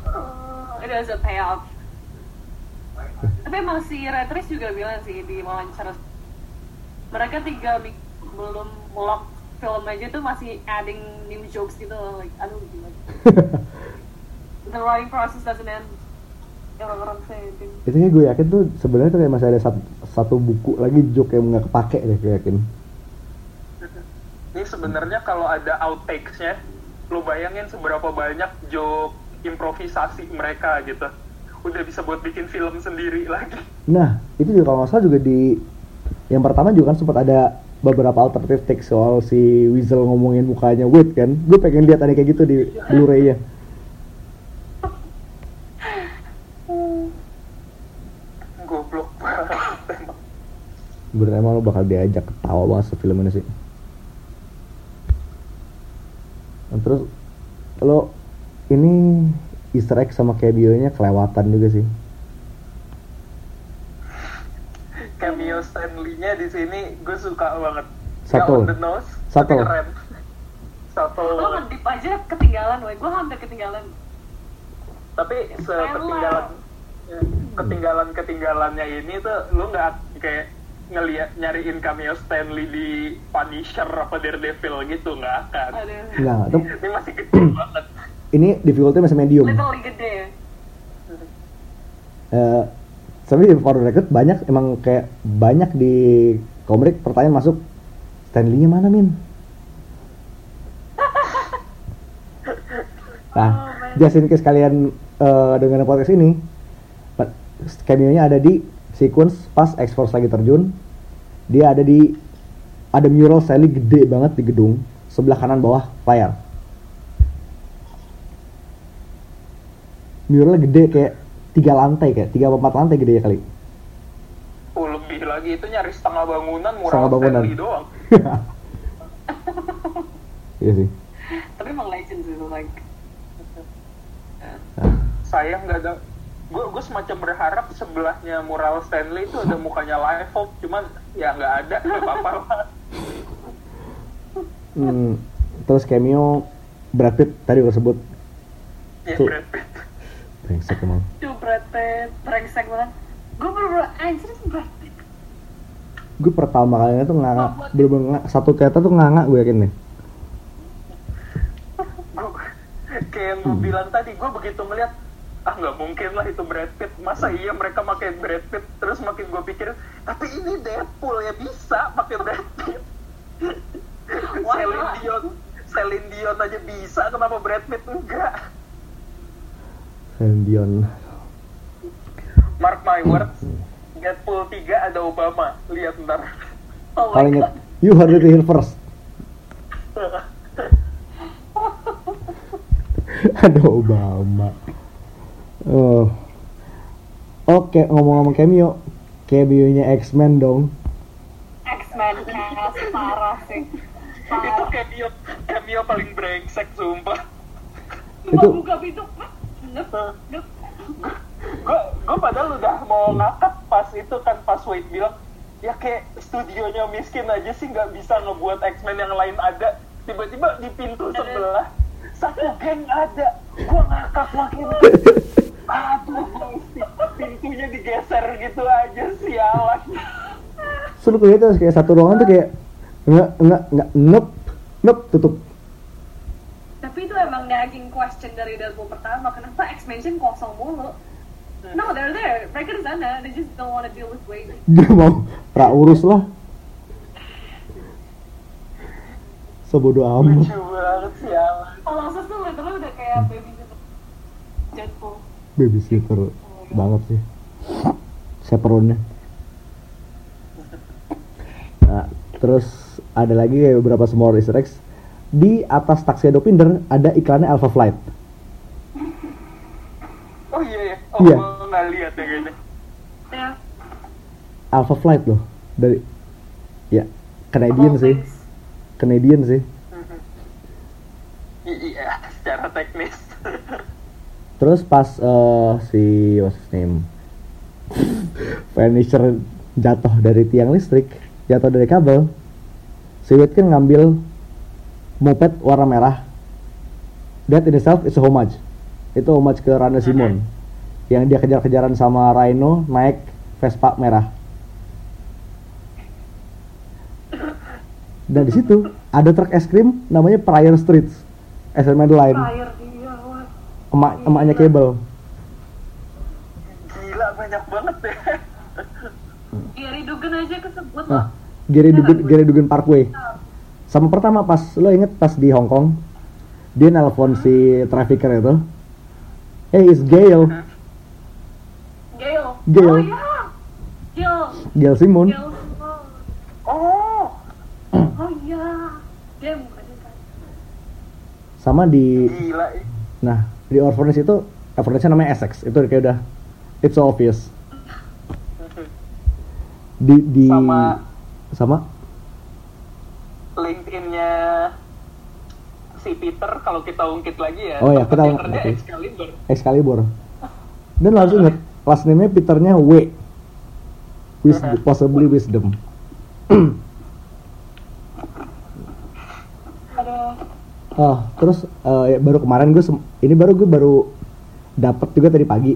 [SPEAKER 4] Uh, it was a payoff. Tapi emang si Retris juga bilang sih di wawancara. Mereka tiga belum lock film aja tuh masih adding new jokes gitu. Like aduh gila. The writing process doesn't end itu
[SPEAKER 2] gue yakin tuh sebenarnya tuh kayak masih ada satu, satu buku lagi joke yang nggak kepake deh gue yakin.
[SPEAKER 3] Ini sebenarnya kalau ada outtakes-nya, lu bayangin seberapa banyak joke improvisasi mereka gitu. Udah bisa buat bikin film sendiri lagi.
[SPEAKER 2] nah itu juga kalau nggak salah juga di yang pertama juga kan sempat ada beberapa alternative take soal si Weasel ngomongin mukanya Wade kan? Gue pengen lihat ada kayak gitu di Blu-ray nya
[SPEAKER 3] Goblok banget. emang.
[SPEAKER 2] Bener emang lo bakal diajak ketawa banget sefilm ini sih. Nah, terus lo ini Easter egg sama cameo-nya kelewatan juga sih.
[SPEAKER 3] Cameo Stanley-nya di sini gue suka banget. The nose, tapi keren. Subtle.
[SPEAKER 4] Lo
[SPEAKER 3] banget.
[SPEAKER 4] ngedip aja ketinggalan woy gue hampir ketinggalan.
[SPEAKER 3] Tapi seketinggalan ketinggalan ketinggalannya ini tuh lu nggak kayak ngeliat nyariin cameo Stanley di Punisher apa Daredevil gitu nggak akan.
[SPEAKER 2] Enggak, tuh
[SPEAKER 3] Ini masih kecil banget.
[SPEAKER 2] ini difficulty masih medium.
[SPEAKER 4] literally gede ya
[SPEAKER 2] Eh, tapi di for record banyak emang kayak banyak di komik pertanyaan masuk Stanley-nya mana min? Nah, just in case kalian eh, dengan podcast ini, cameo-nya ada di sequence pas X-Force lagi terjun. Dia ada di ada mural Stanley gede banget di gedung sebelah kanan bawah layar. Muralnya gede kayak tiga lantai kayak tiga empat lantai gede ya kali.
[SPEAKER 3] Oh, lebih lagi itu nyari setengah bangunan mural
[SPEAKER 2] Setengah bangunan.
[SPEAKER 3] Doang.
[SPEAKER 2] Iya sih.
[SPEAKER 4] tapi emang legend sih itu like
[SPEAKER 3] Sayang nggak ada. Gue gue semacam berharap sebelahnya mural Stanley itu ada mukanya Live Hope, cuman ya nggak ada, nggak apa-apa lah.
[SPEAKER 2] Hmm, terus cameo Brad Pitt tadi gue sebut
[SPEAKER 3] Ya,
[SPEAKER 2] Tuh.
[SPEAKER 3] Brad Pitt.
[SPEAKER 2] brengsek emang.
[SPEAKER 4] Duh, Brad Pitt, brengsek banget. Gue bener-bener anjir itu Brad Pitt.
[SPEAKER 2] Gue pertama kalinya tuh nganga, bener-bener nganga- satu teater tuh nganga gue yakin nih.
[SPEAKER 3] Gua, kayak yang gue bilang tadi, gue begitu ngeliat, ah nggak mungkin lah itu Brad Pitt. Masa iya mereka pakai Brad Pitt? Terus makin gue pikir, tapi ini Deadpool ya bisa pakai Brad Pitt. Celine
[SPEAKER 4] not?
[SPEAKER 3] Dion, Celine Dion aja bisa, kenapa Brad Pitt enggak?
[SPEAKER 2] Celine Dion.
[SPEAKER 3] Mark my words, Deadpool 3 ada Obama. Lihat ntar.
[SPEAKER 4] Oh my god.
[SPEAKER 2] you heard it here first. Ada Obama. Oh. Oke, ngomong-ngomong cameo, cameo-nya X-Men dong.
[SPEAKER 4] X-Men cast parah sih.
[SPEAKER 3] itu
[SPEAKER 4] Parah.
[SPEAKER 3] cameo, cameo paling brengsek sumpah.
[SPEAKER 4] Cuma
[SPEAKER 2] Itu-
[SPEAKER 4] buka pintu.
[SPEAKER 3] Gue gue padahal udah mau ngakak pas itu kan pas Wade bilang ya kayak studionya miskin aja sih nggak bisa ngebuat X-Men yang lain ada tiba-tiba di pintu sebelah satu geng ada gue ngakak makin aduh pintunya digeser gitu aja sialan
[SPEAKER 2] Suruh kelihatan kayak satu ruangan tuh kayak nggak nggak nggak nup nup tutup.
[SPEAKER 4] Tapi itu emang nagging question dari Deadpool pertama. Kenapa X-Mansion kosong mulu? No, they're there. Mereka di sana. They just don't want to deal with Wade.
[SPEAKER 2] Dia mau pra urus lah. Sebodoh amat.
[SPEAKER 3] lucu banget sialan
[SPEAKER 4] Colossus tuh literally udah kayak baby Deadpool.
[SPEAKER 2] Babysitter banget sih. Chaperone nah, terus ada lagi kayak beberapa small easter eggs di atas Tuxedo Pinder ada iklannya Alpha Flight.
[SPEAKER 3] Oh iya ya oh
[SPEAKER 2] Iya.
[SPEAKER 3] nggak lihat ya kayaknya.
[SPEAKER 4] Ya.
[SPEAKER 2] Alpha Flight loh. Dari ya Canadian
[SPEAKER 4] all
[SPEAKER 2] sih.
[SPEAKER 6] Canadian sih.
[SPEAKER 3] I- iya secara teknis
[SPEAKER 6] terus pas eh, si what's his name? Vanisher
[SPEAKER 2] jatuh dari tiang listrik jatuh dari kabel si Witkin ngambil moped warna merah. That in itself is a homage. Itu homage ke Randa Simon. Yang dia kejar-kejaran sama Rhino naik Vespa merah. Dan di situ ada truk es krim namanya Prior Streets. SM Line.
[SPEAKER 4] Dia, wah.
[SPEAKER 2] Emak emaknya Cable
[SPEAKER 3] Gila banyak banget deh.
[SPEAKER 4] Gary Dugan aja kesebut
[SPEAKER 2] Nah,
[SPEAKER 4] loh.
[SPEAKER 2] Gary Dugan, Gary Dugan Parkway. Sama pertama pas lo inget pas di Hong Kong, dia nelpon si trafficker itu. Hey, it's Gail,
[SPEAKER 4] Gail.
[SPEAKER 2] Gail.
[SPEAKER 4] Oh iya. Gail.
[SPEAKER 2] Gail Simon.
[SPEAKER 4] Gail.
[SPEAKER 3] Oh,
[SPEAKER 4] Oh iya. Kan.
[SPEAKER 2] Sama di,
[SPEAKER 3] gila. ih.
[SPEAKER 2] nah di orphanage itu, orphanage namanya Essex. Itu kayak udah, it's so obvious. Di, di,
[SPEAKER 3] Sama-
[SPEAKER 2] sama,
[SPEAKER 3] LinkedIn-nya si Peter kalau kita ungkit lagi ya.
[SPEAKER 2] Oh iya,
[SPEAKER 3] tempat
[SPEAKER 2] kita ungkit, oke.
[SPEAKER 3] Excalibur.
[SPEAKER 2] Excalibur. Dan lo harus inget, last name-nya Peternya W. Wisdom, possibly wisdom.
[SPEAKER 4] Ada
[SPEAKER 2] Oh, terus eh, ya, baru kemarin gue ini baru gue baru dapat juga tadi pagi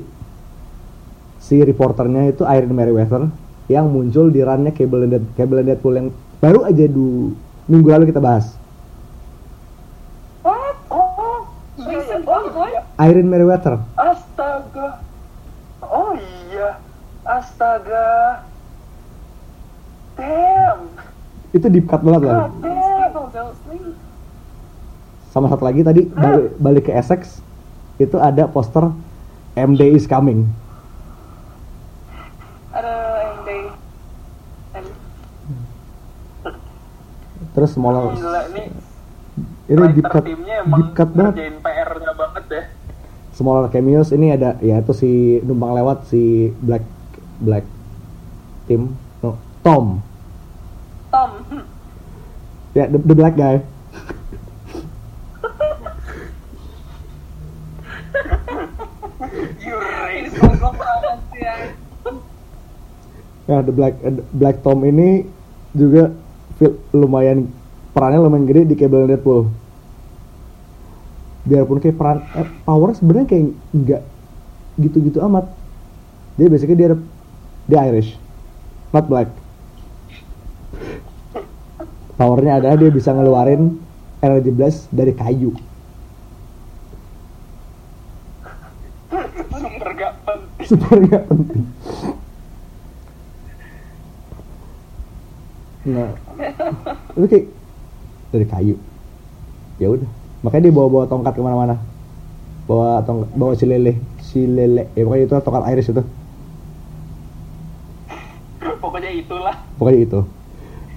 [SPEAKER 2] si reporternya itu Irene Merriweather yang muncul di runnya Cable and Dead, Cable and Deadpool yang baru aja du minggu lalu kita bahas.
[SPEAKER 4] What?
[SPEAKER 3] Oh, iya,
[SPEAKER 4] Recent
[SPEAKER 3] iya.
[SPEAKER 4] one, boy.
[SPEAKER 2] Irene Merriweather.
[SPEAKER 3] Astaga. Oh iya. Astaga. Damn.
[SPEAKER 2] Itu deep cut banget.
[SPEAKER 3] God damn.
[SPEAKER 2] Sama satu lagi tadi balik, balik ke Essex itu ada poster MD is coming.
[SPEAKER 4] Day. And
[SPEAKER 2] Terus
[SPEAKER 3] Gila ini
[SPEAKER 2] ini deep cut, deep cut banget.
[SPEAKER 3] PR-nya banget deh.
[SPEAKER 2] smaller cameos ini ada ya itu si numpang lewat si Black Black Tim no Tom
[SPEAKER 4] Tom.
[SPEAKER 2] ya the, the black guy
[SPEAKER 4] Ya.
[SPEAKER 2] the black eh, black Tom ini juga lumayan perannya lumayan gede di Cable Deadpool. Biarpun kayak peran eh, power sebenarnya kayak nggak gitu-gitu amat. Dia basically dia dia Irish not black. Powernya adalah dia bisa ngeluarin energy blast dari kayu
[SPEAKER 3] Super gak
[SPEAKER 2] super nggak penting nah itu kayak dari kayu ya udah makanya dia bawa bawa tongkat ke mana-mana bawa tong bawa si lele si lele ya pokoknya itu tongkat Irish itu
[SPEAKER 3] Pokoknya itulah.
[SPEAKER 2] pokoknya itu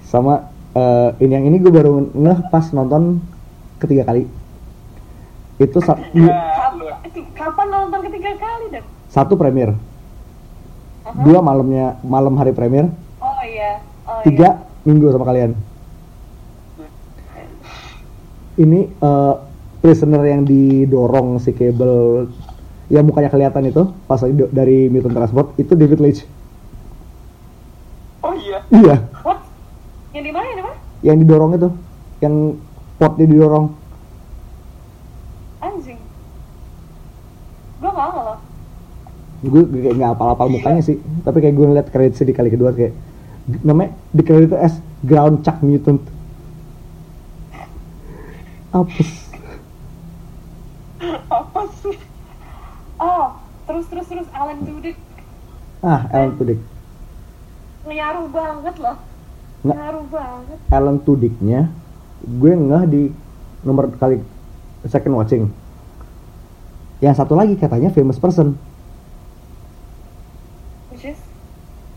[SPEAKER 2] sama eh, ini yang ini gue baru ngeh pas nonton ketiga kali itu sa-
[SPEAKER 3] Ya.
[SPEAKER 4] Kapan nonton ketiga kali dan?
[SPEAKER 2] Satu premier dua malamnya malam hari premier
[SPEAKER 4] Oh iya. Oh
[SPEAKER 2] tiga minggu sama kalian ini eh, prisoner yang didorong si cable yang mukanya kelihatan itu pas dari mutant transport itu David Leitch
[SPEAKER 3] Oh iya.
[SPEAKER 2] iya
[SPEAKER 4] Iya. What? Yang di mana? Yang di mana?
[SPEAKER 2] yang didorong itu yang potnya didorong
[SPEAKER 4] Anjing. Gua nggak loh.
[SPEAKER 2] Gue kayak nggak apal-apal mukanya sih tapi kayak gue ngeliat kreditnya di kali kedua kayak namanya di kredit as ground chuck mutant apes
[SPEAKER 3] Apa sih?
[SPEAKER 4] Oh, terus terus terus Alan Tudyk
[SPEAKER 2] ah Alan Tudyk
[SPEAKER 4] nyaruh banget loh.
[SPEAKER 2] Nggak.
[SPEAKER 4] Nyaruh banget.
[SPEAKER 2] Alan Tudyknya gue ngeh di nomor kali second watching yang satu lagi katanya famous person
[SPEAKER 4] Which is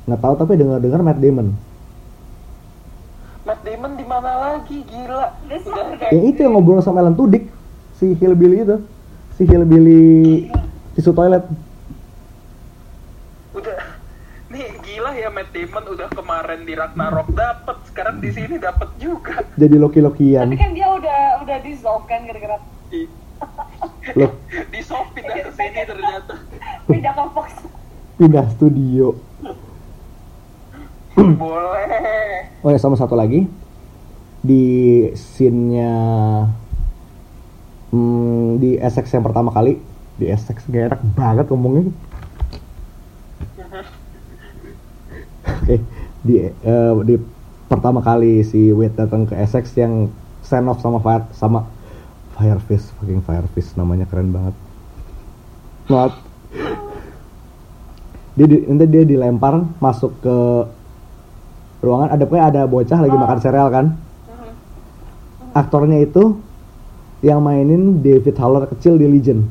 [SPEAKER 2] nggak tahu tapi dengar dengar Matt Damon.
[SPEAKER 3] Matt Damon di mana lagi? Gila.
[SPEAKER 2] Yang itu yang ngobrol sama Alan Tudyk si hillbilly itu. Si hillbilly tisu toilet.
[SPEAKER 3] Udah. Nih gila ya Matt Damon udah kemarin di Ragnarok dapet sekarang di sini dapet juga.
[SPEAKER 2] Jadi loki-lokian.
[SPEAKER 4] Tapi kan dia udah udah dissolve kan gara-gara
[SPEAKER 2] loh.
[SPEAKER 3] Di pindah ke sini ternyata.
[SPEAKER 4] Pindah ke Fox.
[SPEAKER 2] pindah studio
[SPEAKER 3] Boleh.
[SPEAKER 2] Oh ya sama satu lagi di scene-nya hmm, di Essex yang pertama kali di Essex gak enak banget ngomongnya. Oke di eh, di pertama kali si Wade datang ke Essex yang stand off sama Fire sama Firefish fucking Firefish namanya keren banget. Not. Dia di, nanti dia dilempar masuk ke ruangan ada pokoknya ada bocah lagi makan sereal kan? Aktornya itu yang mainin David Haller kecil di Legion.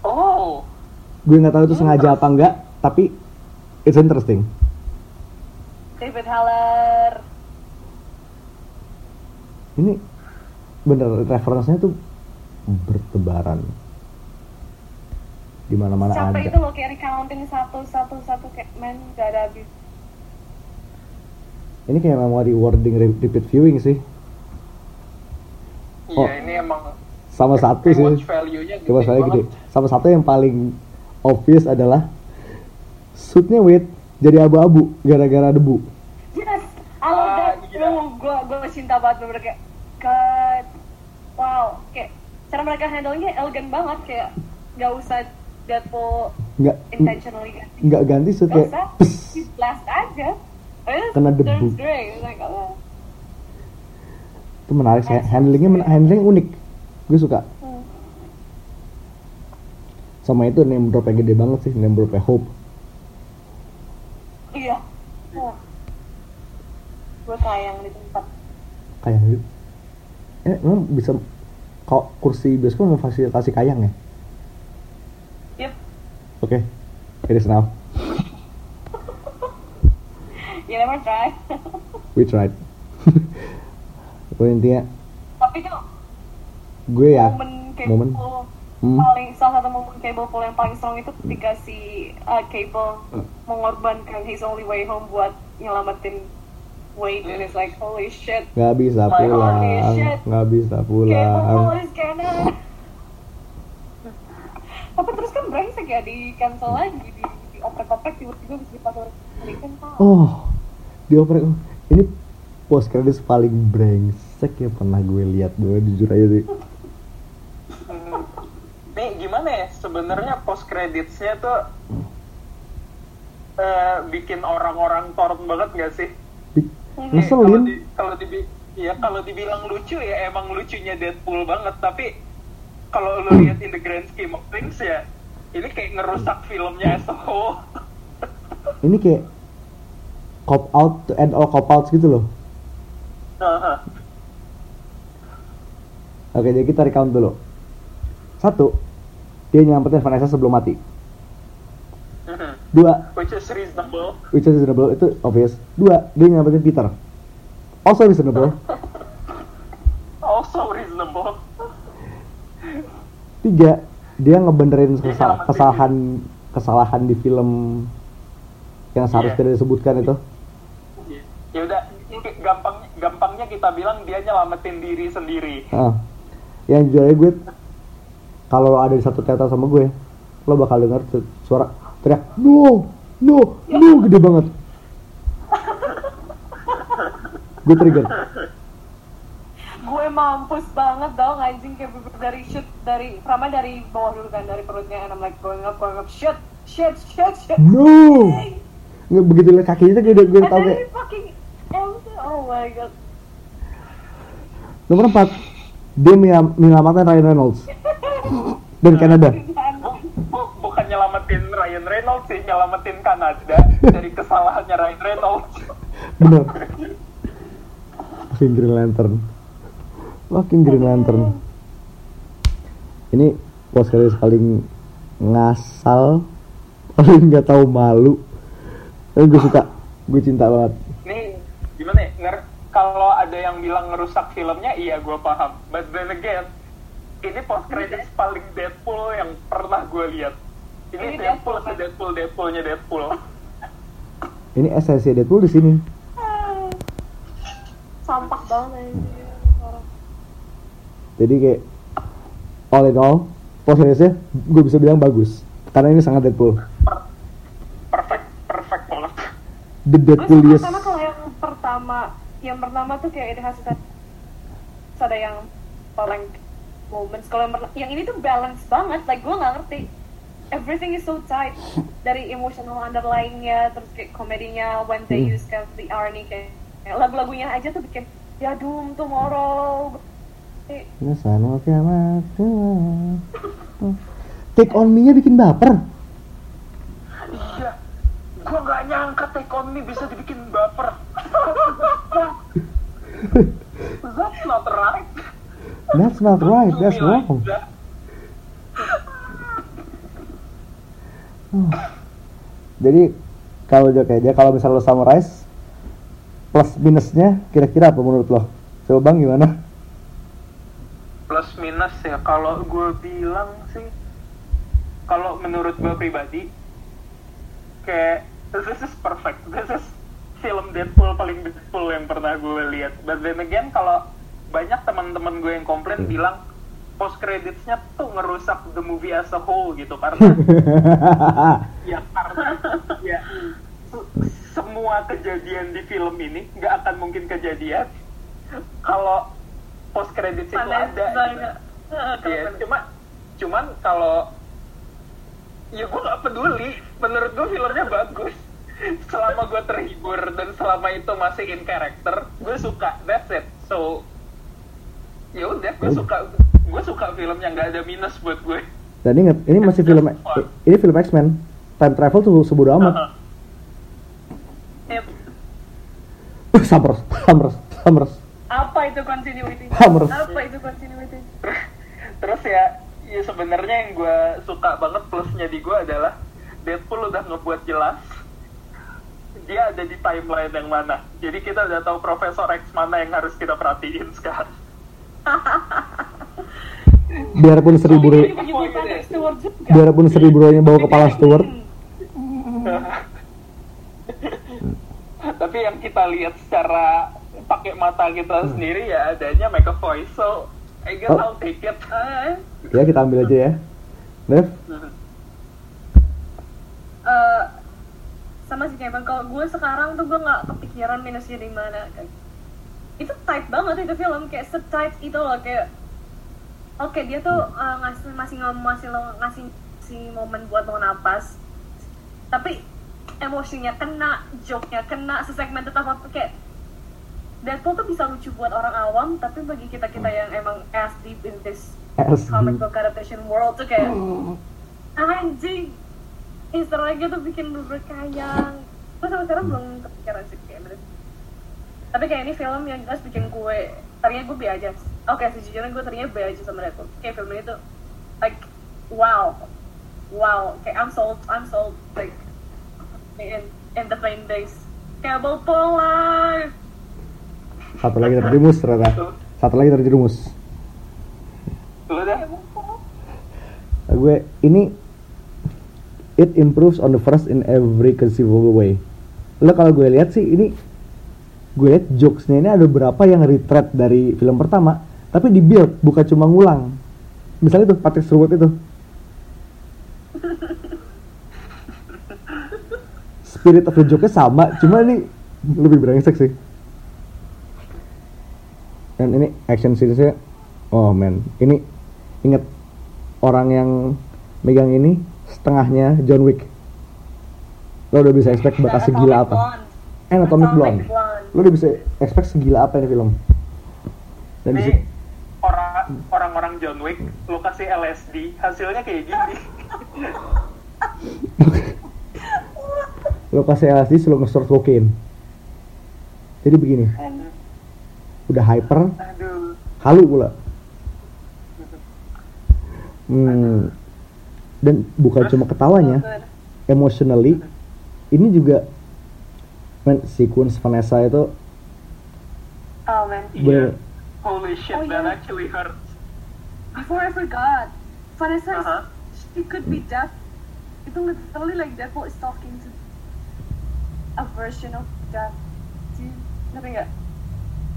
[SPEAKER 3] Oh,
[SPEAKER 2] gue nggak tahu itu sengaja apa enggak tapi it's interesting.
[SPEAKER 4] David Haller.
[SPEAKER 2] ini bener referensinya tuh bertebaran di mana mana
[SPEAKER 4] Capek
[SPEAKER 2] ada
[SPEAKER 4] itu loh kayak recounting satu satu satu kayak men gak ada habis.
[SPEAKER 2] ini kayak memang rewarding re- repeat viewing sih
[SPEAKER 3] iya
[SPEAKER 2] Oh.
[SPEAKER 3] ini emang
[SPEAKER 2] sama satu sih coba saya gede sama satu yang paling obvious adalah suitnya Wade jadi abu-abu gara-gara debu
[SPEAKER 4] Yes, I love
[SPEAKER 3] Ah,
[SPEAKER 4] that.
[SPEAKER 3] iya.
[SPEAKER 4] Gue gue cinta banget bener kayak God, wow, kayak cara mereka handle-nya elegan banget kayak gak usah Deadpool
[SPEAKER 2] nggak
[SPEAKER 4] intentionally ganti.
[SPEAKER 2] nggak ganti
[SPEAKER 4] Gak
[SPEAKER 2] kayak
[SPEAKER 4] blast aja.
[SPEAKER 2] Kena debu.
[SPEAKER 4] Like, oh.
[SPEAKER 2] itu menarik sih handlingnya men- handling unik gue suka
[SPEAKER 4] Hmm.
[SPEAKER 2] sama itu name drop yang gede banget sih name dropnya Hope
[SPEAKER 4] Iya. Oh. Gue sayang di tempat.
[SPEAKER 2] kayak eh emang bisa kok kursi bioskop memfasilitasi kayang ya. Oke it is now.
[SPEAKER 4] You never try.
[SPEAKER 2] we tried. Pokoknya intinya
[SPEAKER 4] Tapi tuh
[SPEAKER 2] gue ya
[SPEAKER 4] momen cable
[SPEAKER 2] momen. Hmm.
[SPEAKER 4] paling salah satu momen cable pull yang paling strong itu ketika si uh, cable
[SPEAKER 2] Hmm.
[SPEAKER 4] mengorbankan his only way home buat nyelamatin Wade and it's like holy shit.
[SPEAKER 2] Nggak bisa
[SPEAKER 3] My
[SPEAKER 2] pulang. nggak bisa
[SPEAKER 4] cable
[SPEAKER 2] pulang.
[SPEAKER 4] pull is canon tapi terus kan brengsek ya di cancel lagi di, di oprek-oprek tiba-tiba bisa dipasang kan
[SPEAKER 2] oh dioprek ini post credits paling brengsek ya pernah gue lihat gue jujur aja sih
[SPEAKER 3] Hmm. Nih gimana ya sebenarnya post creditsnya tuh eh, bikin orang-orang torn banget gak sih?
[SPEAKER 2] Di-
[SPEAKER 3] Nih, Kalau
[SPEAKER 2] ngeselin
[SPEAKER 3] di, kalau dibi ya kalau dibilang lucu ya emang lucunya Deadpool banget tapi kalau lu lihat in the grand scheme of things ya ini kayak ngerusak filmnya whole.
[SPEAKER 2] ini kayak cop out to end all cop outs gitu loh. Oke jadi kita recount dulu. Satu dia nyelamatin Vanessa sebelum mati. Dua
[SPEAKER 3] Which is reasonable.
[SPEAKER 2] which is reasonable itu obvious. Dua dia nyelamatin Peter. Also reasonable. Tiga dia ngebenerin kesal- kesalahan kesalahan di film yang seharusnya tidak disebutkan itu.
[SPEAKER 3] Ya udah gampang gampangnya kita bilang dia nyelamatin diri sendiri.
[SPEAKER 2] Ah. yang aja gue kalau ada di satu teater sama gue lo bakal denger su- suara teriak no no no gede banget. Gue trigger
[SPEAKER 4] gue mampus banget dong anjing? Kayak bener dari shoot dari pertama dari bawah dulu kan dari perutnya and I'm like going up going up shit shit shit shit.
[SPEAKER 2] No nggak begitu lihat kakinya tuh gue udah gue tau kayak
[SPEAKER 4] fucking oh my god.
[SPEAKER 2] Nomor empat dia menyel- menyelamatkan Ryan Reynolds. Dan Kanada.
[SPEAKER 3] Bu- bu- bukan nyelamatin Ryan Reynolds sih, nyelamatin Kanada. Dari kesalahannya Ryan Reynolds.
[SPEAKER 2] bener. Fucking Green Lantern fucking Green Lantern ini post kali paling ngasal paling nggak tahu malu tapi gue suka gue cinta banget
[SPEAKER 3] Nih, gimana ya? Nger- kalau ada yang bilang ngerusak filmnya, iya gue paham. But then again, ini post credits paling Deadpool yang pernah gue lihat. Ini
[SPEAKER 4] Ini
[SPEAKER 3] Deadpool
[SPEAKER 4] Deadpool,
[SPEAKER 3] se Deadpool Deadpoolnya Deadpool.
[SPEAKER 2] ini esensi Deadpool di sini
[SPEAKER 4] sampah banget
[SPEAKER 2] jadi kayak all in all post creditsnya gue bisa bilang bagus karena ini sangat Deadpool the
[SPEAKER 4] Gue
[SPEAKER 2] Deadpooliest
[SPEAKER 4] suka karena kalau yang pertama, yang pertama tuh kayak it has that- ada yang paling moments. Kalau yang, yang ini tuh balance banget, like gue nggak ngerti. Everything is so tight dari emotional underlying-nya, terus kayak komedinya, when they
[SPEAKER 2] Hmm.
[SPEAKER 4] use kind of the irony kayak lagu-lagunya aja tuh bikin ya doom tomorrow. Kayak,
[SPEAKER 2] Take on me-nya bikin baper
[SPEAKER 3] Iya. Gue nggak nyangka Take On Me bisa dibikin baper. That's not right.
[SPEAKER 2] That's not right, that's wrong
[SPEAKER 3] that.
[SPEAKER 2] Jadi kalau Jok aja kalau misalnya lo summarize plus minusnya kira-kira apa menurut lo? Coba Bang gimana?
[SPEAKER 3] Plus minus ya kalau gue bilang sih kalau menurut gue pribadi kayak this is perfect. This is film Deadpool paling Deadpool yang pernah gue lihat. But then again kalau banyak teman-teman gue yang komplain
[SPEAKER 2] Hmm.
[SPEAKER 3] bilang post creditsnya tuh ngerusak the movie as a whole gitu karena ya karena ya se- semua kejadian di film ini nggak akan mungkin kejadian kalau post credits itu ada Iya,
[SPEAKER 4] panas.
[SPEAKER 3] cuma cuman kalau ya gue nggak peduli. Menurut gue filmnya bagus. Selama gue terhibur dan selama itu masih in character gue suka. That's it. So ya udah gue suka. Gue suka film yang nggak ada minus buat gue
[SPEAKER 2] Dan ingat, ini masih film ini film X-Men. Time travel tuh sebodoh amat.
[SPEAKER 4] Yep.
[SPEAKER 2] Summers, Summers, Summers.
[SPEAKER 4] Apa itu continuity? Apa itu continuity?
[SPEAKER 3] terus ya ya sebenarnya yang gue suka banget plusnya di gue adalah Deadpool udah ngebuat jelas dia ada di timeline yang mana jadi kita udah tahu Profesor X mana yang harus kita perhatiin sekarang
[SPEAKER 2] Biarpun seribu
[SPEAKER 4] Stewart juga.
[SPEAKER 2] biarpun seribu nya bawa kepala Stewart,
[SPEAKER 3] tapi yang kita lihat secara pakai mata kita sendiri ya adanya McAvoy so I guess
[SPEAKER 2] Oh.
[SPEAKER 3] I'll take it.
[SPEAKER 4] Eh,
[SPEAKER 2] ya kita ambil aja ya. Dev,
[SPEAKER 4] eh, sama sih kayak kalau gue sekarang tuh gue nggak kepikiran minusnya di mana kan. Itu tight banget itu film kayak setight itu loh kayak Oke dia tuh eh, ngasih masih ngom masih lo ngasih si momen buat lo napas. Tapi emosinya kena, joke-nya kena, sesegmen tetap apa kayak Deadpool tuh bisa lucu buat orang awam tapi bagi kita kita yang emang as deep in this
[SPEAKER 2] as
[SPEAKER 4] comic book adaptation world tuh kayak anjing Easter egg tuh bikin berkayang. Gue sampai sekarang belum kepikiran sih kayak bener. tapi kayak ini film yang jelas bikin gue tadinya gue be aja. Oke sejujurnya gue tadinya be aja sama Deadpool. Kayak film ini tuh like wow. Wow. Kayak I'm sold I'm sold like in in the plain days Cable Paul live
[SPEAKER 2] satu lagi terjerumus ternyata. Satu lagi terjerumus. Nah, gue ini it improves on the first in every conceivable way. Lo kalau gue lihat sih ini gue lihat jokesnya ini ada beberapa yang retread dari film pertama, tapi di build bukan cuma ngulang. Misalnya tuh Patrick Stewart itu. Spirit of the joke-nya sama, cuma ini lebih brengsek sih. Dan ini action scenes-nya, oh man, ini inget orang yang megang ini setengahnya John Wick. Lo udah bisa expect bakal segila apa? Eh, Atomic Blonde. Lo udah bisa expect segila apa ini film? Dan
[SPEAKER 3] Ini orang orang-orang John Wick lu kasih LSD hasilnya kayak gini
[SPEAKER 2] lo kasih LSD lo nge-store cocaine. Jadi begini, udah hyper,
[SPEAKER 3] aduh
[SPEAKER 2] halu pula. Hmm. Dan bukan cuma ketawanya, emotionally, ini juga men sequence Vanessa itu
[SPEAKER 4] oh man
[SPEAKER 2] bener
[SPEAKER 3] holy shit
[SPEAKER 4] Oh,
[SPEAKER 3] that
[SPEAKER 4] iya.
[SPEAKER 3] actually hurts
[SPEAKER 4] Before I forgot, Vanessa, is-
[SPEAKER 3] Uh-huh.
[SPEAKER 4] she could be deaf. Itu literally like Deadpool is talking to a version of death. See, ngerti nggak?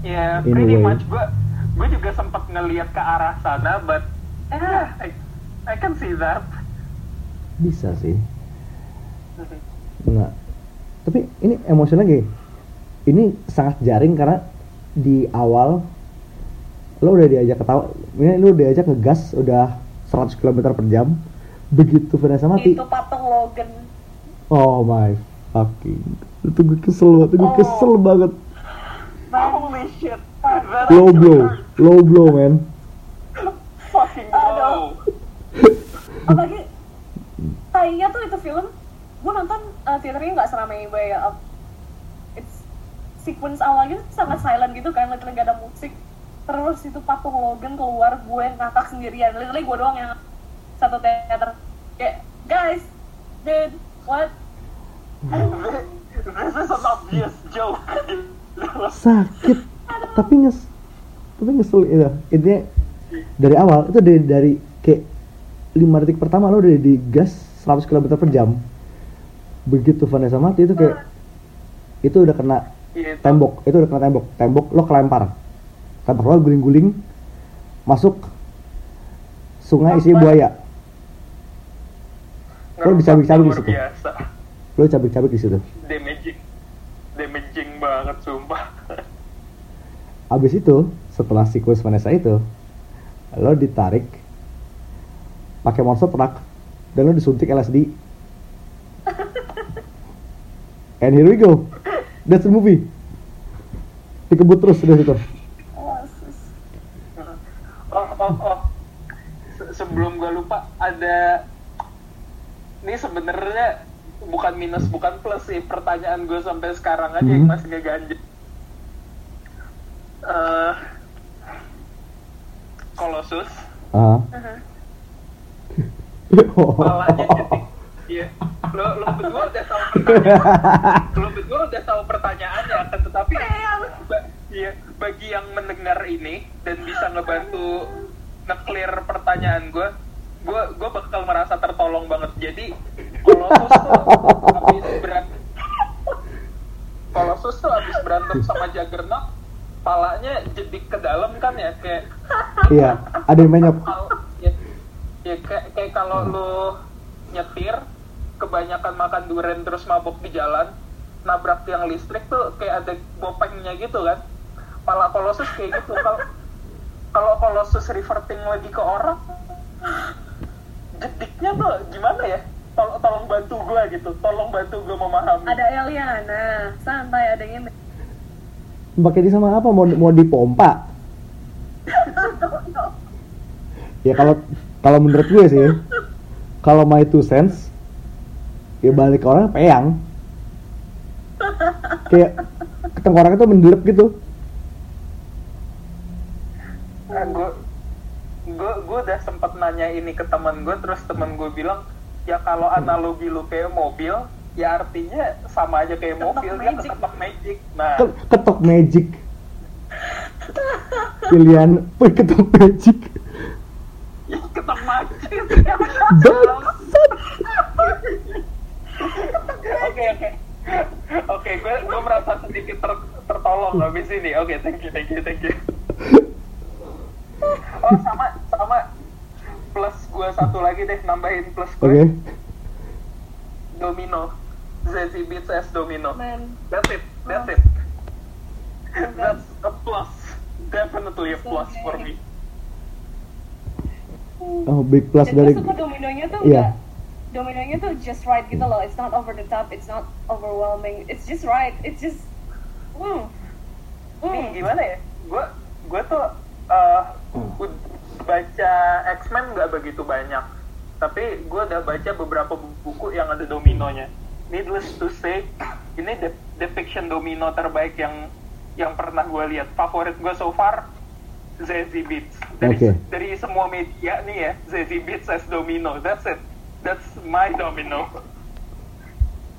[SPEAKER 2] In a
[SPEAKER 3] pretty
[SPEAKER 2] way.
[SPEAKER 3] much. Gua gue juga sempat ngelihat ke arah sana but
[SPEAKER 4] Eh,
[SPEAKER 3] yeah, I, I can see that.
[SPEAKER 2] Bisa sih. Nah, tapi ini emosional lagi. Ini sangat jaring karena di awal lo udah diajak ketawa ini lo udah diajak ngegas udah 100 km per jam. Begitu Vanessa mati.
[SPEAKER 4] Itu patung Logan.
[SPEAKER 2] oh my fucking. Itu gue kesel banget gue
[SPEAKER 4] Oh.
[SPEAKER 2] kesel banget
[SPEAKER 3] shit.
[SPEAKER 2] Low blow low blow man
[SPEAKER 3] Fucking low.
[SPEAKER 4] Apalagi kayaknya tuh itu film gue nonton uh, teaternya nggak seramai Way Up. It's sequence awalnya tuh sangat silent gitu kan, literally gak ada musik. Terus itu patung Logan keluar, gue ngakak sendirian. Literally gue doang yang satu teater. Kayak, guys, dude, what?
[SPEAKER 3] This is an obvious joke.
[SPEAKER 2] sakit tapi nges tapi ngesel itu intinya dari awal itu dari dari kayak lima detik pertama lo udah digas 100 km per jam. Begitu Vanessa mati itu kayak itu udah kena
[SPEAKER 3] Iya,
[SPEAKER 2] tembok itu udah kena tembok. Tembok lo kelempar. Kelempar lo guling-guling masuk sungai isi buaya. Lo dicabik-cabik di situ. lo cabik-cabik di situ.
[SPEAKER 3] Damaging. Damaging banget sumpah.
[SPEAKER 2] Abis itu setelah siklus Vanessa itu lo ditarik pakai monster truck dan lo disuntik LSD and here we go that's the movie dikebut terus udah situ
[SPEAKER 3] Oh, oh, oh. Se- sebelum gue lupa ada ini sebenarnya bukan minus bukan plus sih pertanyaan gue sampai sekarang aja yang
[SPEAKER 2] Mhm.
[SPEAKER 3] masih ngeganjel. Eh, Colossus.
[SPEAKER 2] Ah.
[SPEAKER 3] Palanya jadi Iya, lo lo berdua udah tahu pertanyaan, lo berdua udah tahu pertanyaannya, akan tetapi ba- iya, bagi yang mendengar ini dan bisa ngebantu nge-clear pertanyaan gue, gue gue bakal merasa tertolong banget. Jadi Colossus tuh habis berantem, Colossus tuh habis berantem sama Juggernaut, palanya jedik ke dalam kan ya kayak
[SPEAKER 2] iya ada yang menyop
[SPEAKER 3] ya, ya kayak, kayak kalau lu nyetir kebanyakan makan durian terus mabuk di jalan nabrak tiang listrik tuh kayak ada bopengnya gitu kan. Pala kolosus kayak gitu. Kalau kalau kolosus reverting lagi ke orang jediknya tuh gimana ya? Tolong tolong bantu gue gitu. Tolong bantu gue memahami.
[SPEAKER 4] Ada Eliana, santai ada yang
[SPEAKER 2] pakai di sama apa? Mau mau dipompa? Ya kalau kalau menurut gue sih kalau my two cents ya balik ke orang peyang kayak tengkoraknya tuh mendelep gitu.
[SPEAKER 3] Gue gue gue udah sempet nanya ini ke teman gue terus teman gue bilang ya kalau analogi lu kayak mobil ya artinya sama aja kayak
[SPEAKER 4] Ketok
[SPEAKER 3] mobil dia
[SPEAKER 4] magic.
[SPEAKER 3] ketok magic. Nah.
[SPEAKER 2] Ke- ketok magic. Pilihan ketok magic.
[SPEAKER 3] Ya, ketok magic.
[SPEAKER 2] Bangsat.
[SPEAKER 3] Oke oke. Oke gue gue merasa sedikit ter- tertolong habis ini. Oke thank you thank you thank you. Oh sama sama. Plus gue satu lagi deh nambahin plus
[SPEAKER 2] oke.
[SPEAKER 3] Gue domino Zazie Beats as domino.
[SPEAKER 4] Man,
[SPEAKER 3] That's it. That's it. That's a plus. Definitely a plus for me.
[SPEAKER 2] oh big plus
[SPEAKER 4] dan
[SPEAKER 2] dari
[SPEAKER 4] gue suka dominonya tuh nggak? Dominonya tuh just right gitu loh. It's not over the top it's not overwhelming. It's just right. It's just hmm. Hmm.
[SPEAKER 3] Gimana ya? Gue gue tuh uh, baca X-Men nggak begitu banyak, tapi gue udah baca beberapa bu- buku yang ada dominonya. Needless to say, ini de- depiction domino terbaik yang yang pernah gue lihat. Favorit gue so far Zazie Beats. Dari
[SPEAKER 2] Oke.
[SPEAKER 3] dari semua media nih ya, Zazie Beats as domino. That's it. That's my domino.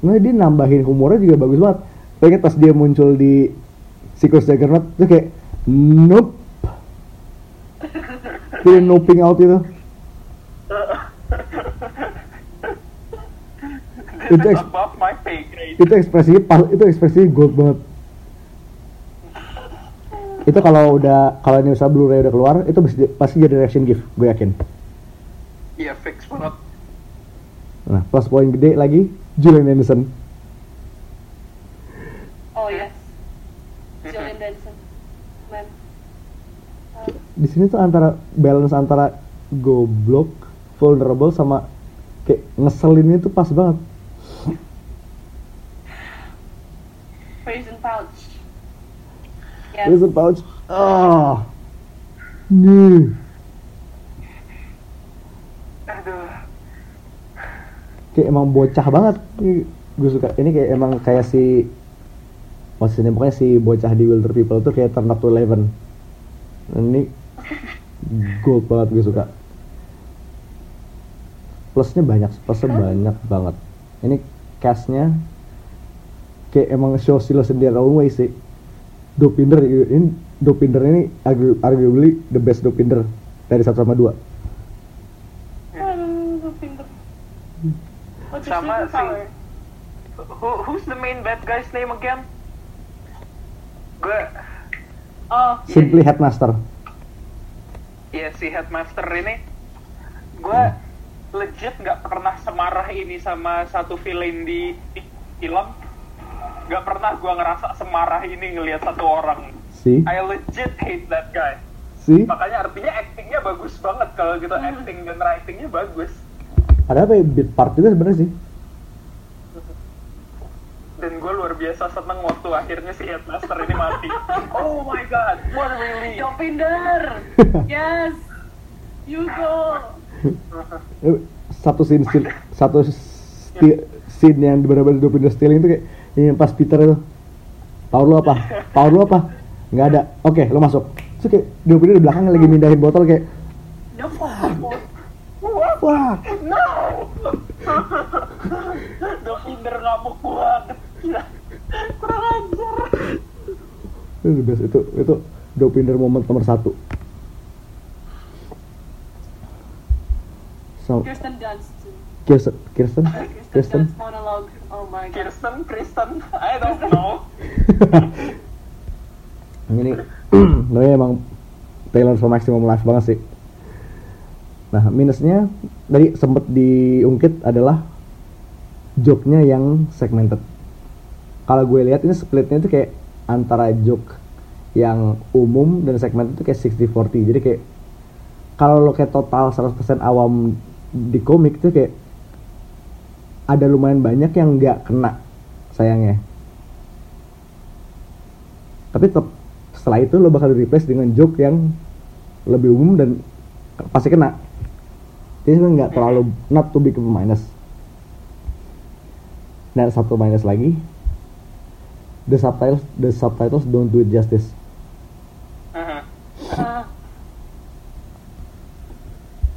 [SPEAKER 2] Nah, dia nambahin humornya juga bagus banget. Inget pas dia muncul di Siklus Juggernaut tuh kayak nope. Dia noping out itu. Itu
[SPEAKER 3] is
[SPEAKER 2] ex-
[SPEAKER 3] above my pay grade.
[SPEAKER 2] Itu ekspresinya pas, itu ekspresinya gold banget. Itu kalau udah kalau ini usaha Blu-ray udah keluar, itu pasti, jadi reaction gift, gue yakin.
[SPEAKER 3] Iya fix banget.
[SPEAKER 2] Nah, plus poin gede lagi Julian Anderson.
[SPEAKER 4] Oh yes. Julian Benson. Man. Uh,
[SPEAKER 2] Di sini tuh antara balance antara goblok, vulnerable sama kayak ngeselin itu pas banget.
[SPEAKER 4] Prison Pouch. Yes.
[SPEAKER 2] Prison pouch. Ah. Nih.
[SPEAKER 3] Aduh.
[SPEAKER 2] Kayak emang bocah banget. Gue suka. Ini kayak emang kayak si maksudnya pokoknya si bocah di Wilder People tuh kayak turn up to eleven. Ini gold banget gue suka. Plusnya banyak, plusnya banyak banget. Ini castnya kayak emang show silo sendiri way sih. Dopinder ini Dopinder ini argu- arguably the best Dopinder dari 1 sama 2.
[SPEAKER 4] Aduh, gue pinter. What's your
[SPEAKER 3] Sama? Who, who's the main bad guy's name again? Gue,
[SPEAKER 4] Oh,
[SPEAKER 2] Simply Headmaster.
[SPEAKER 3] ya si headmaster ini, gue legit nggak pernah semarah ini sama satu villain di di film. Nggak pernah gue ngerasa semarah ini ngelihat satu orang.
[SPEAKER 2] Si,
[SPEAKER 3] I legit hate that guy.
[SPEAKER 2] si.
[SPEAKER 3] Makanya artinya actingnya bagus banget kalau gitu acting dan writingnya bagus.
[SPEAKER 2] Ada apa ya beat part juga sebenarnya sih.
[SPEAKER 3] Dan gue luar biasa seneng waktu akhirnya si headmaster ini mati. Oh my god, what a relief.
[SPEAKER 4] Dopinder. yes. You go.
[SPEAKER 2] Eh, satu scene, scene satu scene yang benar-benar Dopinder stealing itu kayak ini pas Peter itu power lu apa power lu apa nggak ada oke lo masuk terus kayak Dopinder di belakang lagi mindahin botol kayak
[SPEAKER 4] No.
[SPEAKER 2] wah
[SPEAKER 3] No! Dopinder ngamuk banget. Kurang ajar.
[SPEAKER 2] itu best itu itu Dopinder moment nomor satu so
[SPEAKER 4] Kirsten Dunst.
[SPEAKER 2] Kirsten Kirsten
[SPEAKER 4] Kirsten
[SPEAKER 2] Kirsten.
[SPEAKER 4] Oh my.
[SPEAKER 3] Kirsten, Kristen, I don't know.
[SPEAKER 2] ini namanya emang Taylor for Maximum Life banget sih nah minusnya tadi sempet diungkit adalah joke-nya yang segmented kalau gue lihat ini splitnya itu kayak antara joke yang umum dan segmented itu kayak 60-40 jadi kayak kalau lo kayak total 100% awam di komik itu kayak ada lumayan banyak yang nggak kena sayangnya. Tapi tetap setelah itu lo bakal di replace dengan joke yang lebih umum dan pasti kena. Jadi sebenarnya nggak terlalu not too big of minus. Dan satu minus lagi the subtitles the subtitles don't do it justice.
[SPEAKER 3] Mhm.
[SPEAKER 4] Uh,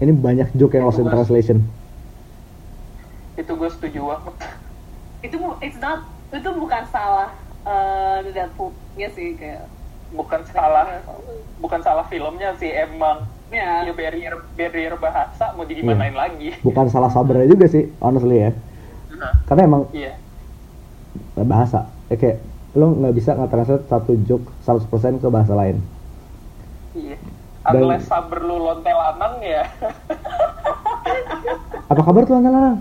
[SPEAKER 2] ini banyak joke yang lost in translation
[SPEAKER 3] Itu gue setuju banget.
[SPEAKER 4] itu bu- it's not itu bukan salah uh, Deadpool ya sih kayak
[SPEAKER 3] Bukan salah, bukan salah filmnya sih emang.
[SPEAKER 4] ya
[SPEAKER 3] Ya barrier barrier bahasa mau digimanain lagi.
[SPEAKER 2] bukan salah sabarnya juga sih honestly ya
[SPEAKER 3] Mhm.
[SPEAKER 2] karena emang
[SPEAKER 3] Iya.
[SPEAKER 2] bahasa ya kayak lo nggak bisa nge-translate satu joke 100% ke bahasa lain
[SPEAKER 3] Iya.
[SPEAKER 2] Dan-
[SPEAKER 3] Unless saber lu lonte lanang ya.
[SPEAKER 2] apa kabar tuh Lanang?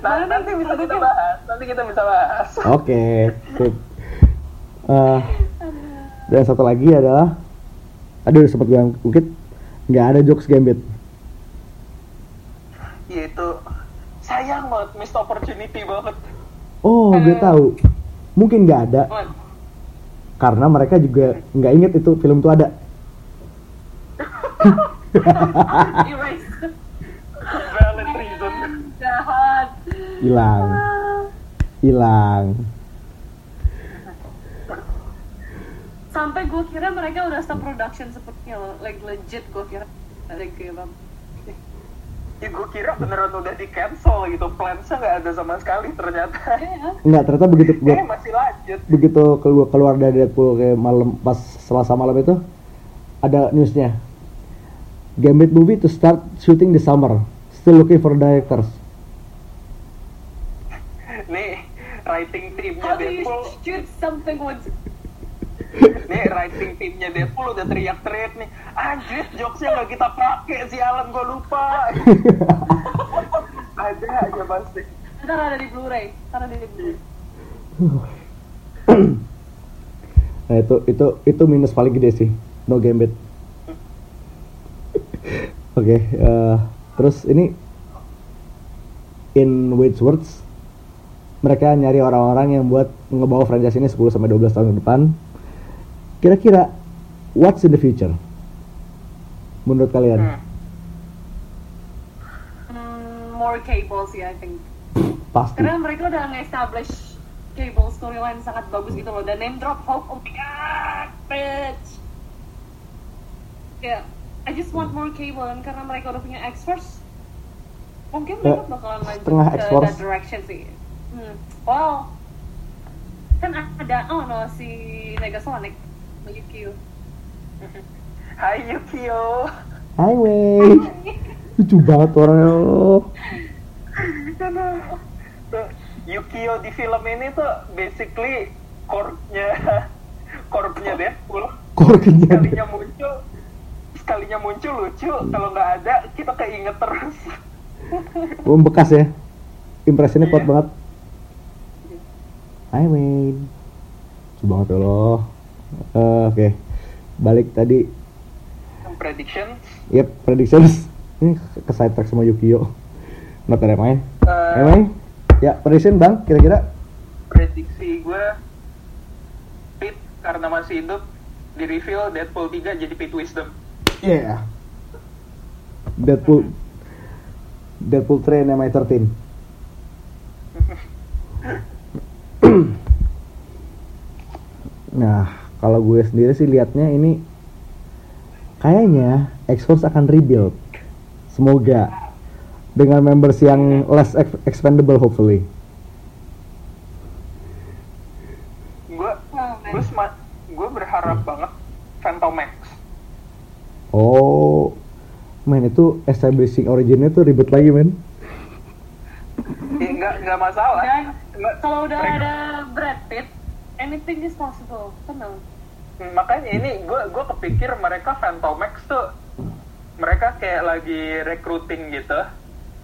[SPEAKER 3] Nah, nanti bisa kita bahas. Nanti kita bisa bahas.
[SPEAKER 2] Oke, sip. Eh, dan satu lagi adalah, aduh sempat gue ungkit, nggak ada jokes gambit.
[SPEAKER 3] Yaitu sayang banget missed opportunity banget.
[SPEAKER 2] Oh, gue tahu. Mungkin nggak ada,
[SPEAKER 4] What?
[SPEAKER 2] karena mereka juga nggak inget itu film itu ada. Hilang, hilang.
[SPEAKER 4] sampai gue kira mereka udah stop production sepertinya loh like legit gue kira ada kayak bang
[SPEAKER 3] Ya gue kira beneran udah di cancel gitu. Plansnya nggak ada sama sekali ternyata.
[SPEAKER 4] ya
[SPEAKER 2] Nggak, ternyata begitu gue
[SPEAKER 3] Eh masih lanjut.
[SPEAKER 2] begitu keluar keluar dari Deadpool kayak malam pas Selasa malam itu ada newsnya. Gambit movie to start shooting this summer. Still looking for directors.
[SPEAKER 3] Nih writing timnya
[SPEAKER 4] how do you
[SPEAKER 3] Deadpool.
[SPEAKER 4] shoot something with
[SPEAKER 3] Nih writing timnya Deadpool udah teriak-teriak nih. Anjir jokesnya nggak kita pakai si Alan gue lupa. ada aja pasti.
[SPEAKER 4] ntar ada di Blu-ray ntar ada di Blu-ray
[SPEAKER 2] nah itu itu itu minus paling gede sih no gambit oke eh, terus ini in which words mereka nyari orang-orang yang buat ngebawa franchise ini 10 sampai 12 tahun ke depan. Kira-kira what's in the future? Menurut kalian?
[SPEAKER 3] Hmm.
[SPEAKER 4] Hmm, more cable sih I think.
[SPEAKER 2] Pasti.
[SPEAKER 4] Karena mereka udah nge-establish cable storyline sangat bagus gitu loh. Dan name drop hope oh my god bitch. Ya I just want more cable. Dan karena mereka udah punya X-Force mungkin mereka
[SPEAKER 2] Ya,
[SPEAKER 4] bakalan lanjut ke that direction sih hmm. wow kan ada oh no si Negasonic Yukio
[SPEAKER 3] Hai Yukio.
[SPEAKER 2] Hai wey lucu banget orangnya oh.
[SPEAKER 3] Tuh, Yukio di film ini tuh basically korpnya korpnya Deadpool.
[SPEAKER 2] korknya
[SPEAKER 3] Sekalinya muncul, sekalinya muncul lucu. Kalau nggak ada, kita keinget terus.
[SPEAKER 2] membekas ya impresinya kuat
[SPEAKER 3] Iya.
[SPEAKER 2] banget Hai Wayne lucu banget ya loh Eh, oke balik tadi
[SPEAKER 3] Prediction.
[SPEAKER 2] Yep, predictions. Ini ke side track sama Yukio. Not ada main.
[SPEAKER 3] eh,
[SPEAKER 2] Emang? Ya, prediction Bang, kira-kira
[SPEAKER 3] prediksi gue Pete karena masih hidup di reveal Deadpool 3 jadi Pete Wisdom.
[SPEAKER 2] Yeah. Deadpool Deadpool 3 and MI13. nah, kalau gue sendiri sih liatnya ini kayaknya X-Force akan rebuild. Semoga dengan members yang less ex- expendable hopefully.
[SPEAKER 3] Gue
[SPEAKER 4] Oh,
[SPEAKER 3] berharap banget Phantom.
[SPEAKER 2] Oh, men itu establishing originnya tuh ribet lagi men.
[SPEAKER 3] Eh, nggak nggak masalah.
[SPEAKER 4] dan kalau udah ada Brad Pitt anything is possible tenang
[SPEAKER 3] makanya ini gue gue kepikir mereka Phantom X tuh mereka kayak lagi recruiting gitu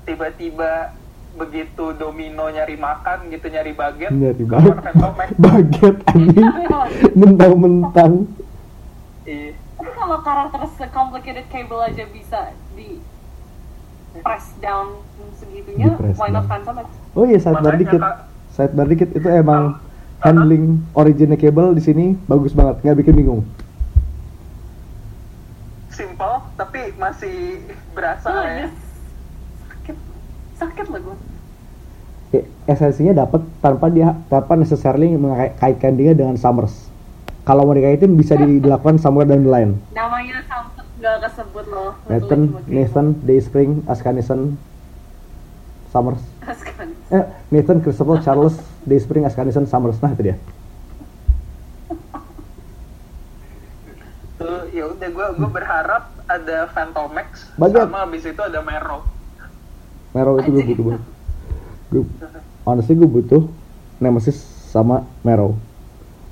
[SPEAKER 3] tiba-tiba begitu Domino nyari makan gitu nyari baget
[SPEAKER 2] Nyari baget.
[SPEAKER 3] Phantom
[SPEAKER 2] Baget anjing. Mentang-mentang.
[SPEAKER 3] Iya.
[SPEAKER 4] tapi kalau karakter se-complicated cable aja bisa di press down segitunya
[SPEAKER 2] Di press
[SPEAKER 4] why not
[SPEAKER 2] down.
[SPEAKER 4] Phantom X
[SPEAKER 2] Oh iya, sidebar dikit. Sidebar dikit itu emang handling originnya cable di sini bagus banget, nggak bikin bingung.
[SPEAKER 3] simple tapi masih berasa
[SPEAKER 4] Oh,
[SPEAKER 3] ya
[SPEAKER 4] sakit sakit lah gue
[SPEAKER 2] Ya, esensinya dapat tanpa dia tanpa necessarily mengkaitkan dia dengan Summers. Kalau mau dikaitin bisa dilakukan somewhere down the line.
[SPEAKER 4] namanya sampai nggak kesebut loh
[SPEAKER 2] Nathan, Nathan, Dayspring, Askanison, Summers.
[SPEAKER 4] Askan.
[SPEAKER 2] Eh, Nathan, Christopher, Charles, Dayspring, Askanison, Summers. Nah itu dia.
[SPEAKER 3] ya udah gue gue berharap ada Phantom X
[SPEAKER 2] Baget.
[SPEAKER 3] sama abis itu ada Mero
[SPEAKER 2] Mero itu gue butuh banget. Gue, honestly gue butuh Nemesis sama Mero.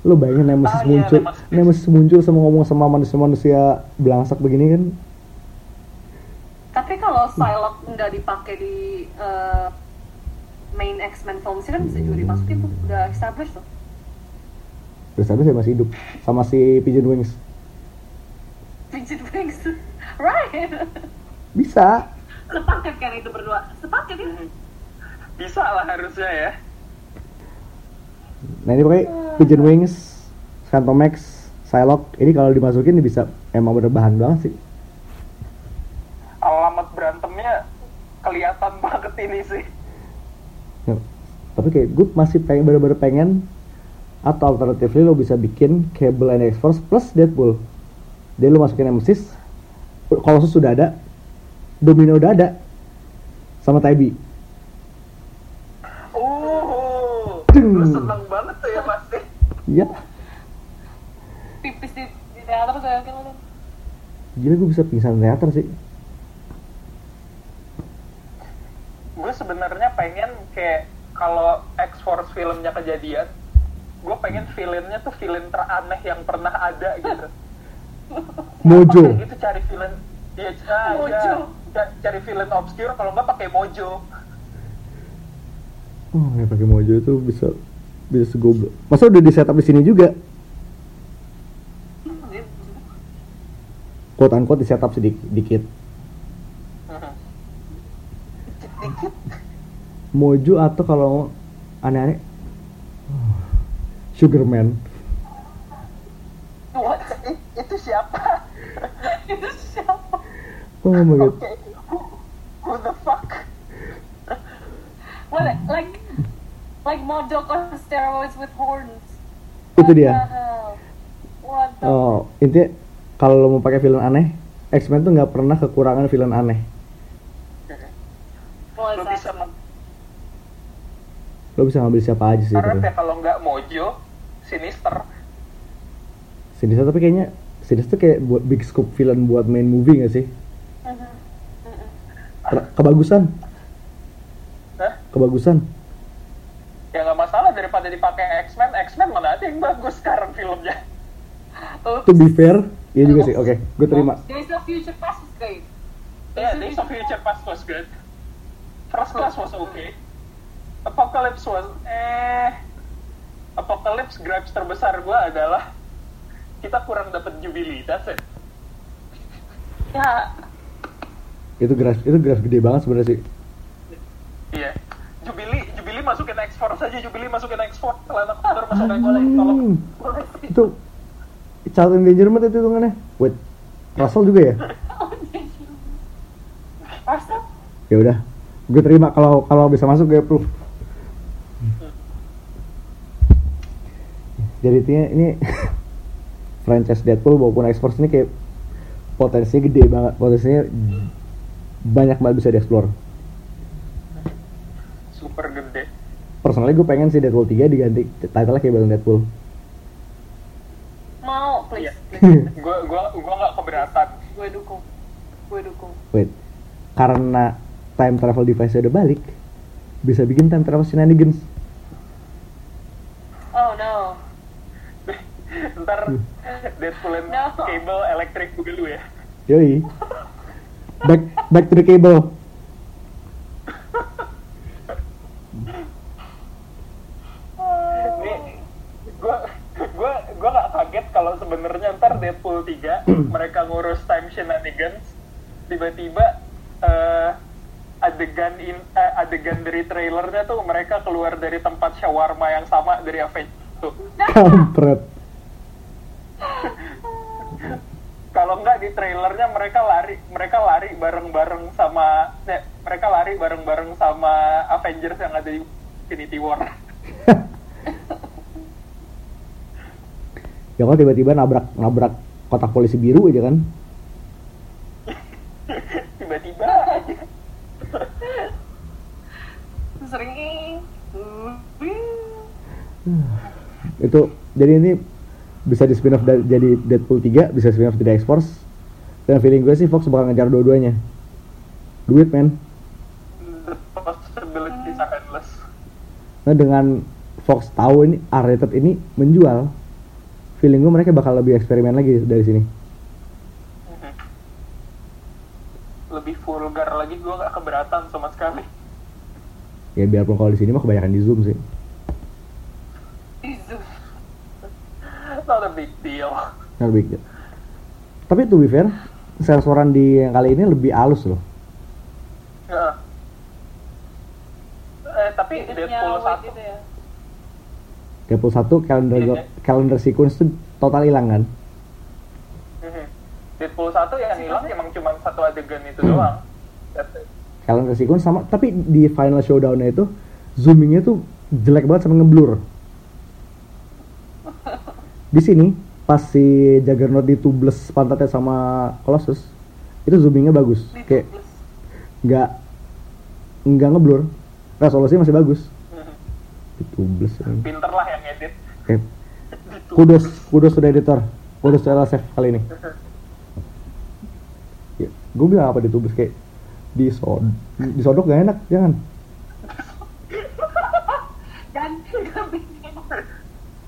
[SPEAKER 2] Lu bayangin Nemesis
[SPEAKER 3] Ah, iya,
[SPEAKER 2] muncul,
[SPEAKER 3] Nemesis.
[SPEAKER 2] Nemesis muncul sama ngomong sama manusia-manusia belangsak begini kan?
[SPEAKER 4] tapi kalau Psylocke nggak dipakai di eh, main X-Men film sih kan bisa juga dimasukin tuh. Udah established tuh.
[SPEAKER 2] Terus tapi saya masih hidup. Sama si Pigeon Wings.
[SPEAKER 4] Pigeon Wings. Right
[SPEAKER 2] Bisa.
[SPEAKER 4] sepaket kan itu berdua? Sepaket ya?
[SPEAKER 3] Bisa lah harusnya ya.
[SPEAKER 2] Nah ini pokoknya Pigeon Wings, Phantom X, Psylocke ini kalau dimasukin bisa emang bener bahan banget sih.
[SPEAKER 3] alamat berantemnya kelihatan banget ini sih.
[SPEAKER 2] Ya, tapi kayak gue masih pengen bener-bener pengen atau alternatifnya lo bisa bikin Cable and X-Force plus Deadpool. Jadi lo masukin Nemesis, kalau sudah ada, Domino udah ada, sama Tybee.
[SPEAKER 3] Uh,
[SPEAKER 2] Dung.
[SPEAKER 3] lu seneng banget tuh ya pasti.
[SPEAKER 2] Iya,
[SPEAKER 4] pipis di, di teater tuh yakin lu
[SPEAKER 2] gila gue bisa pingsan teater sih.
[SPEAKER 3] Gue sebenarnya pengen kayak kalau X Force filmnya kejadian, gue pengen villainnya tuh villain teraneh yang pernah ada gitu.
[SPEAKER 2] Mojo.
[SPEAKER 3] Gitu cari villain, dia ah,
[SPEAKER 4] Mojo.
[SPEAKER 3] ya, ca- cari villain obscure kalau nggak pakai Mojo.
[SPEAKER 2] Oh, ya pakai Mojo itu bisa bisa segoblok masa udah di setup di sini juga quote unquote di setup sedikit dikit Mojo atau kalau aneh-aneh Sugarman
[SPEAKER 3] What? Itu siapa?
[SPEAKER 4] Itu siapa?
[SPEAKER 2] oh my god
[SPEAKER 3] Oke. Who, who the fuck?
[SPEAKER 4] What, like, like Modok on steroids with horns.
[SPEAKER 2] Itu
[SPEAKER 4] What
[SPEAKER 2] dia.
[SPEAKER 4] the hell? What the
[SPEAKER 2] oh intinya kalau lo mau pakai villain aneh X-Men tuh nggak pernah kekurangan villain aneh
[SPEAKER 3] Lo
[SPEAKER 4] is
[SPEAKER 3] bisa?
[SPEAKER 2] Lo bisa ngambil siapa aja sih
[SPEAKER 3] karena
[SPEAKER 2] tapi
[SPEAKER 3] ya kalau nggak Mojo, Sinister.
[SPEAKER 2] Sinister tapi kayaknya Sinister kayak buat big scope villain buat main movie gak sih Ter- kebagusan
[SPEAKER 3] Hah?
[SPEAKER 2] kebagusan
[SPEAKER 3] Ya nggak masalah daripada dipakai X-Men, X-Men mana ada yang bagus sekarang filmnya.
[SPEAKER 4] Oops.
[SPEAKER 2] to be fair iya juga sih oke gue terima
[SPEAKER 4] Days of Future Past is great.
[SPEAKER 3] Yeah, Days of Future Past was good. First Class was okay. Apocalypse was eh Apocalypse gripes terbesar gue adalah kita kurang dapat Jubilee, that's it.
[SPEAKER 4] Ya,
[SPEAKER 2] itu graf itu graf gede banget sebenarnya sih
[SPEAKER 3] Iya. Jubilee, Jubilee masukin X-Force aja, Jubilee masukin X-Force, Lana Condor masukin tolong.
[SPEAKER 2] Hmm, itu child endangerment itu hitungannya wait Russell juga ya
[SPEAKER 4] Arsenal?
[SPEAKER 2] ya udah gue terima kalau kalau bisa masuk gue approve jadi intinya ini franchise Deadpool maupun X-Force ini kayak potensinya gede banget potensinya banyak banget bisa dieksplor
[SPEAKER 3] Super gede.
[SPEAKER 2] personalnya gue pengen sih Deadpool 3 diganti title-nya kayak Bang Deadpool
[SPEAKER 4] Mau, please.
[SPEAKER 3] Iya.
[SPEAKER 4] please.
[SPEAKER 3] Gue gue gue nggak keberatan.
[SPEAKER 4] Gue dukung. Gue dukung.
[SPEAKER 2] wait karena time travel device udah balik bisa bikin time travel shenanigans
[SPEAKER 4] Oh no.
[SPEAKER 3] Ntar Deadpool and
[SPEAKER 4] No.
[SPEAKER 3] Cable Electric Boogaloo ya.
[SPEAKER 2] yoi. Back back to the cable.
[SPEAKER 3] Gue gue gue nggak kaget kalau sebenarnya ntar Deadpool 3 mereka ngurus time shenanigans. Tiba-tiba eh, adegan in eh, adegan dari trailernya tuh mereka keluar dari tempat shawarma yang sama dari Avengers tuh.
[SPEAKER 2] Kampret
[SPEAKER 3] kalau nggak di trailernya mereka lari mereka lari bareng-bareng sama eh, mereka lari bareng-bareng sama Avengers yang ada di Infinity War.
[SPEAKER 2] Ya kalau tiba-tiba nabrak nabrak kotak polisi biru aja kan?
[SPEAKER 3] Tiba-tiba aja.
[SPEAKER 4] Sering.
[SPEAKER 2] itu jadi ini bisa di spin off jadi Deadpool 3 bisa spin off jadi X-Force dan feeling gue sih Fox bakal ngejar dua-duanya. Duit men.
[SPEAKER 3] The endless
[SPEAKER 2] nah dengan Fox tahu ini R-rated ini menjual feeling gue mereka bakal lebih eksperimen lagi dari sini.
[SPEAKER 3] Lebih vulgar lagi gue gak keberatan sama sekali.
[SPEAKER 2] Ya biarpun kalau di sini mah kebanyakan di zoom sih.
[SPEAKER 3] Not a big deal.
[SPEAKER 2] Nggak big deal. tapi to be fair sensoran di yang kali ini lebih halus loh
[SPEAKER 3] Heeh. eh tapi Deadpool
[SPEAKER 4] Yang white
[SPEAKER 3] 1
[SPEAKER 4] itu ya.
[SPEAKER 2] Deadpool 1 calendar
[SPEAKER 3] Iya.
[SPEAKER 2] calendar sequence tuh total hilang kan
[SPEAKER 3] Mhm. Deadpool 1 yang hilang emang cuma satu adegan itu doang
[SPEAKER 2] calendar sequence sama tapi di final showdownnya itu zoomingnya tuh jelek banget sama ngeblur di sini pas si Juggernaut ditubles pantatnya sama Colossus itu zoomingnya bagus. Kayak
[SPEAKER 4] Ditubes.
[SPEAKER 2] nggak nggak ngeblur. Resolusinya masih bagus.
[SPEAKER 3] Mhm.
[SPEAKER 2] ditubles
[SPEAKER 3] pinter lah yang edit
[SPEAKER 2] eh, kudos kudos sudah editor. Kudos to LSF kali ini. Ya, gue bilang apa ditubles kayak disod disodok gak enak jangan.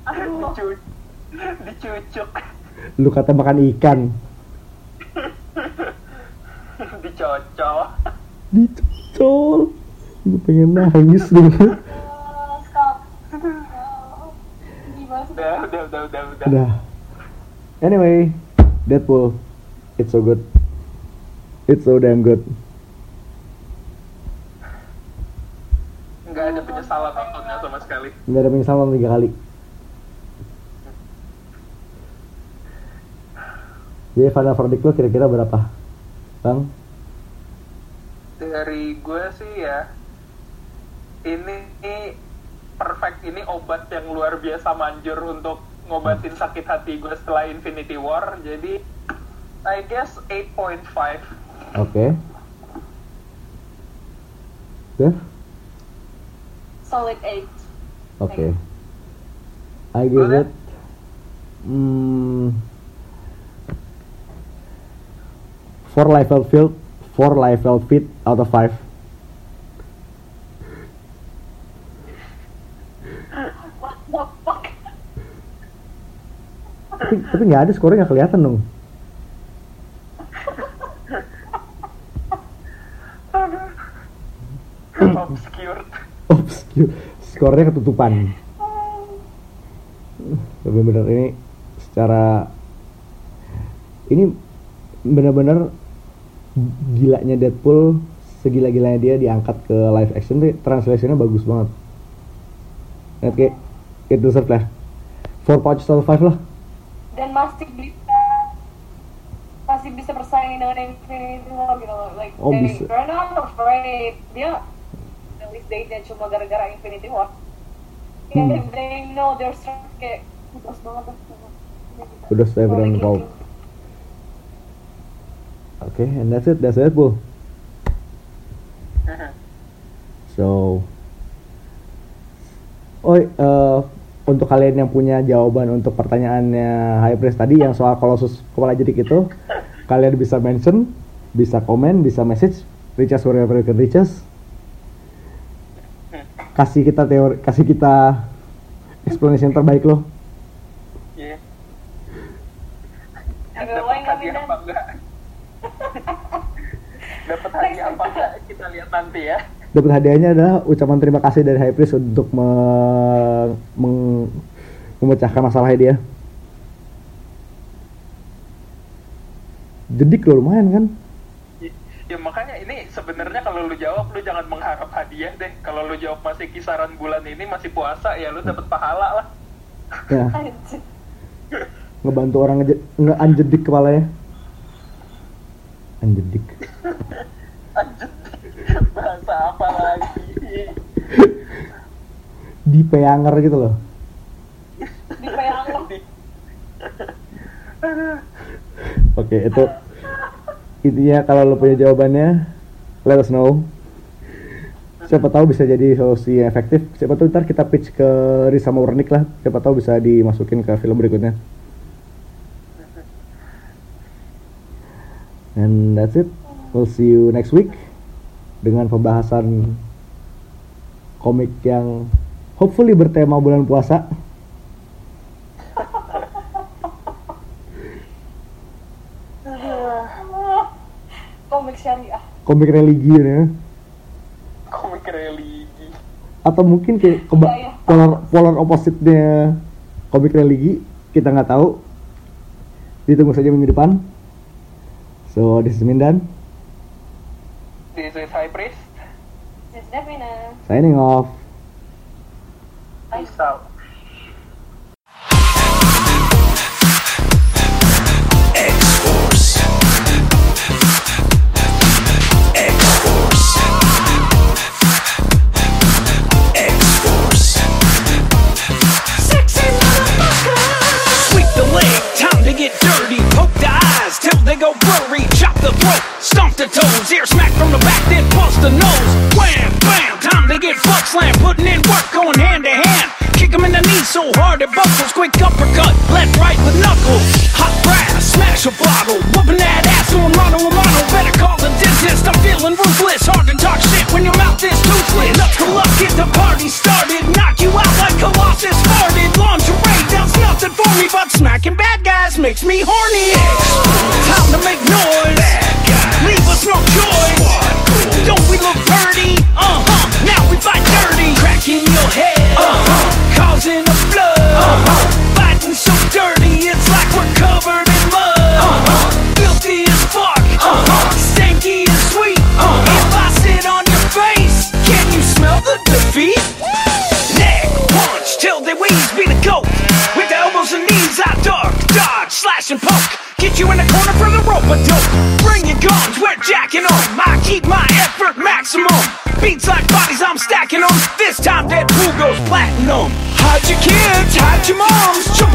[SPEAKER 4] Aduh.
[SPEAKER 3] Dicu- dicucuk
[SPEAKER 2] lu kata makan ikan
[SPEAKER 3] dicocok
[SPEAKER 2] dicocol gue pengen nangis
[SPEAKER 4] stop.
[SPEAKER 3] udah udah udah udah udah
[SPEAKER 2] Udah. Anyway, Deadpool, it's so good. It's so damn good.
[SPEAKER 3] nggak ada penyesalan nontonnya sama sekali
[SPEAKER 2] Nggak ada penyesalan tiga kali. Jadi final verdict lo kira-kira berapa? Bang?
[SPEAKER 3] dari gue sih ya ini, ini perfect ini obat yang luar biasa manjur untuk ngobatin sakit hati gue setelah Infinity War jadi I guess 8.5
[SPEAKER 2] Oke. Dev?
[SPEAKER 4] Solid 8.
[SPEAKER 2] Oke. I give it hmm, four level field, four level fit out of five.
[SPEAKER 4] What the fuck?
[SPEAKER 2] Tapi tapi nggak ada skornya nggak kelihatan dong.
[SPEAKER 3] obscured
[SPEAKER 2] Obscure. Skornya ketutupan. Bener-bener ini secara ini benar-benar gilanya Deadpool segila-gilanya dia diangkat ke live action tuh translationnya bagus banget. Lihat kayak it deserve lah. Four of five lah.
[SPEAKER 4] Dan masih bisa masih bisa bersaing dengan Infinity War gitu loh. Like,
[SPEAKER 2] Oh,
[SPEAKER 4] they,
[SPEAKER 2] bisa.
[SPEAKER 4] they're not afraid. Dia release date-nya cuma gara-gara Infinity War.
[SPEAKER 2] Hmm.
[SPEAKER 4] Yeah, they know their strength kayak bagus banget.
[SPEAKER 2] Udah everyone
[SPEAKER 4] Like,
[SPEAKER 2] involved. Okay, and that's it. That's Deadpool. So, oh, eh, untuk kalian yang punya jawaban untuk pertanyaannya High Priest tadi yang soal Colossus kepala jedik itu, kalian bisa mention, bisa komen, bisa message, wherever you can reach us. Kasih kita teori, kasih kita explanation terbaik loh.
[SPEAKER 3] Iya.
[SPEAKER 4] Giveaway
[SPEAKER 3] dapat
[SPEAKER 4] nggak,
[SPEAKER 3] hadiah
[SPEAKER 4] Mindan?
[SPEAKER 3] apa enggak dapat hadiah apa kita lihat nanti ya
[SPEAKER 2] dapat hadiahnya adalah ucapan terima kasih dari High Priest untuk me- meng- memecahkan masalahnya dia. Jedik loh lumayan kan?
[SPEAKER 3] ya makanya ini sebenarnya kalau lu jawab lu jangan mengharap hadiah deh kalau lu jawab masih kisaran bulan ini masih puasa ya lu dapat pahala lah
[SPEAKER 2] Ya, ngebantu orang nge- ngeanjedik kepalanya. Anjedik.
[SPEAKER 3] bahasa apa lagi
[SPEAKER 2] Di peanger gitu loh.
[SPEAKER 4] Di peyang lo.
[SPEAKER 2] Oke, itu intinya kalau lo punya jawabannya, let us know. Siapa tahu bisa jadi solusi yang efektif. Siapa tahu ntar kita pitch ke Risa Murnik lah. Siapa tahu bisa dimasukin ke film berikutnya. And that's it. We'll see you next week dengan pembahasan komik yang hopefully bertema bulan puasa.
[SPEAKER 4] Komik syariah.
[SPEAKER 2] Komik religi ya.
[SPEAKER 3] komik religi
[SPEAKER 2] atau mungkin kayak keba-
[SPEAKER 4] Iya, iya.
[SPEAKER 2] polar polar opposite-nya komik religi kita nggak tahu ditunggu saja minggu depan so this is Mindan
[SPEAKER 3] this is high priest.
[SPEAKER 4] This is Devina.
[SPEAKER 2] signing off.
[SPEAKER 3] Peace out
[SPEAKER 6] earthquake. Your kids, hide your moms.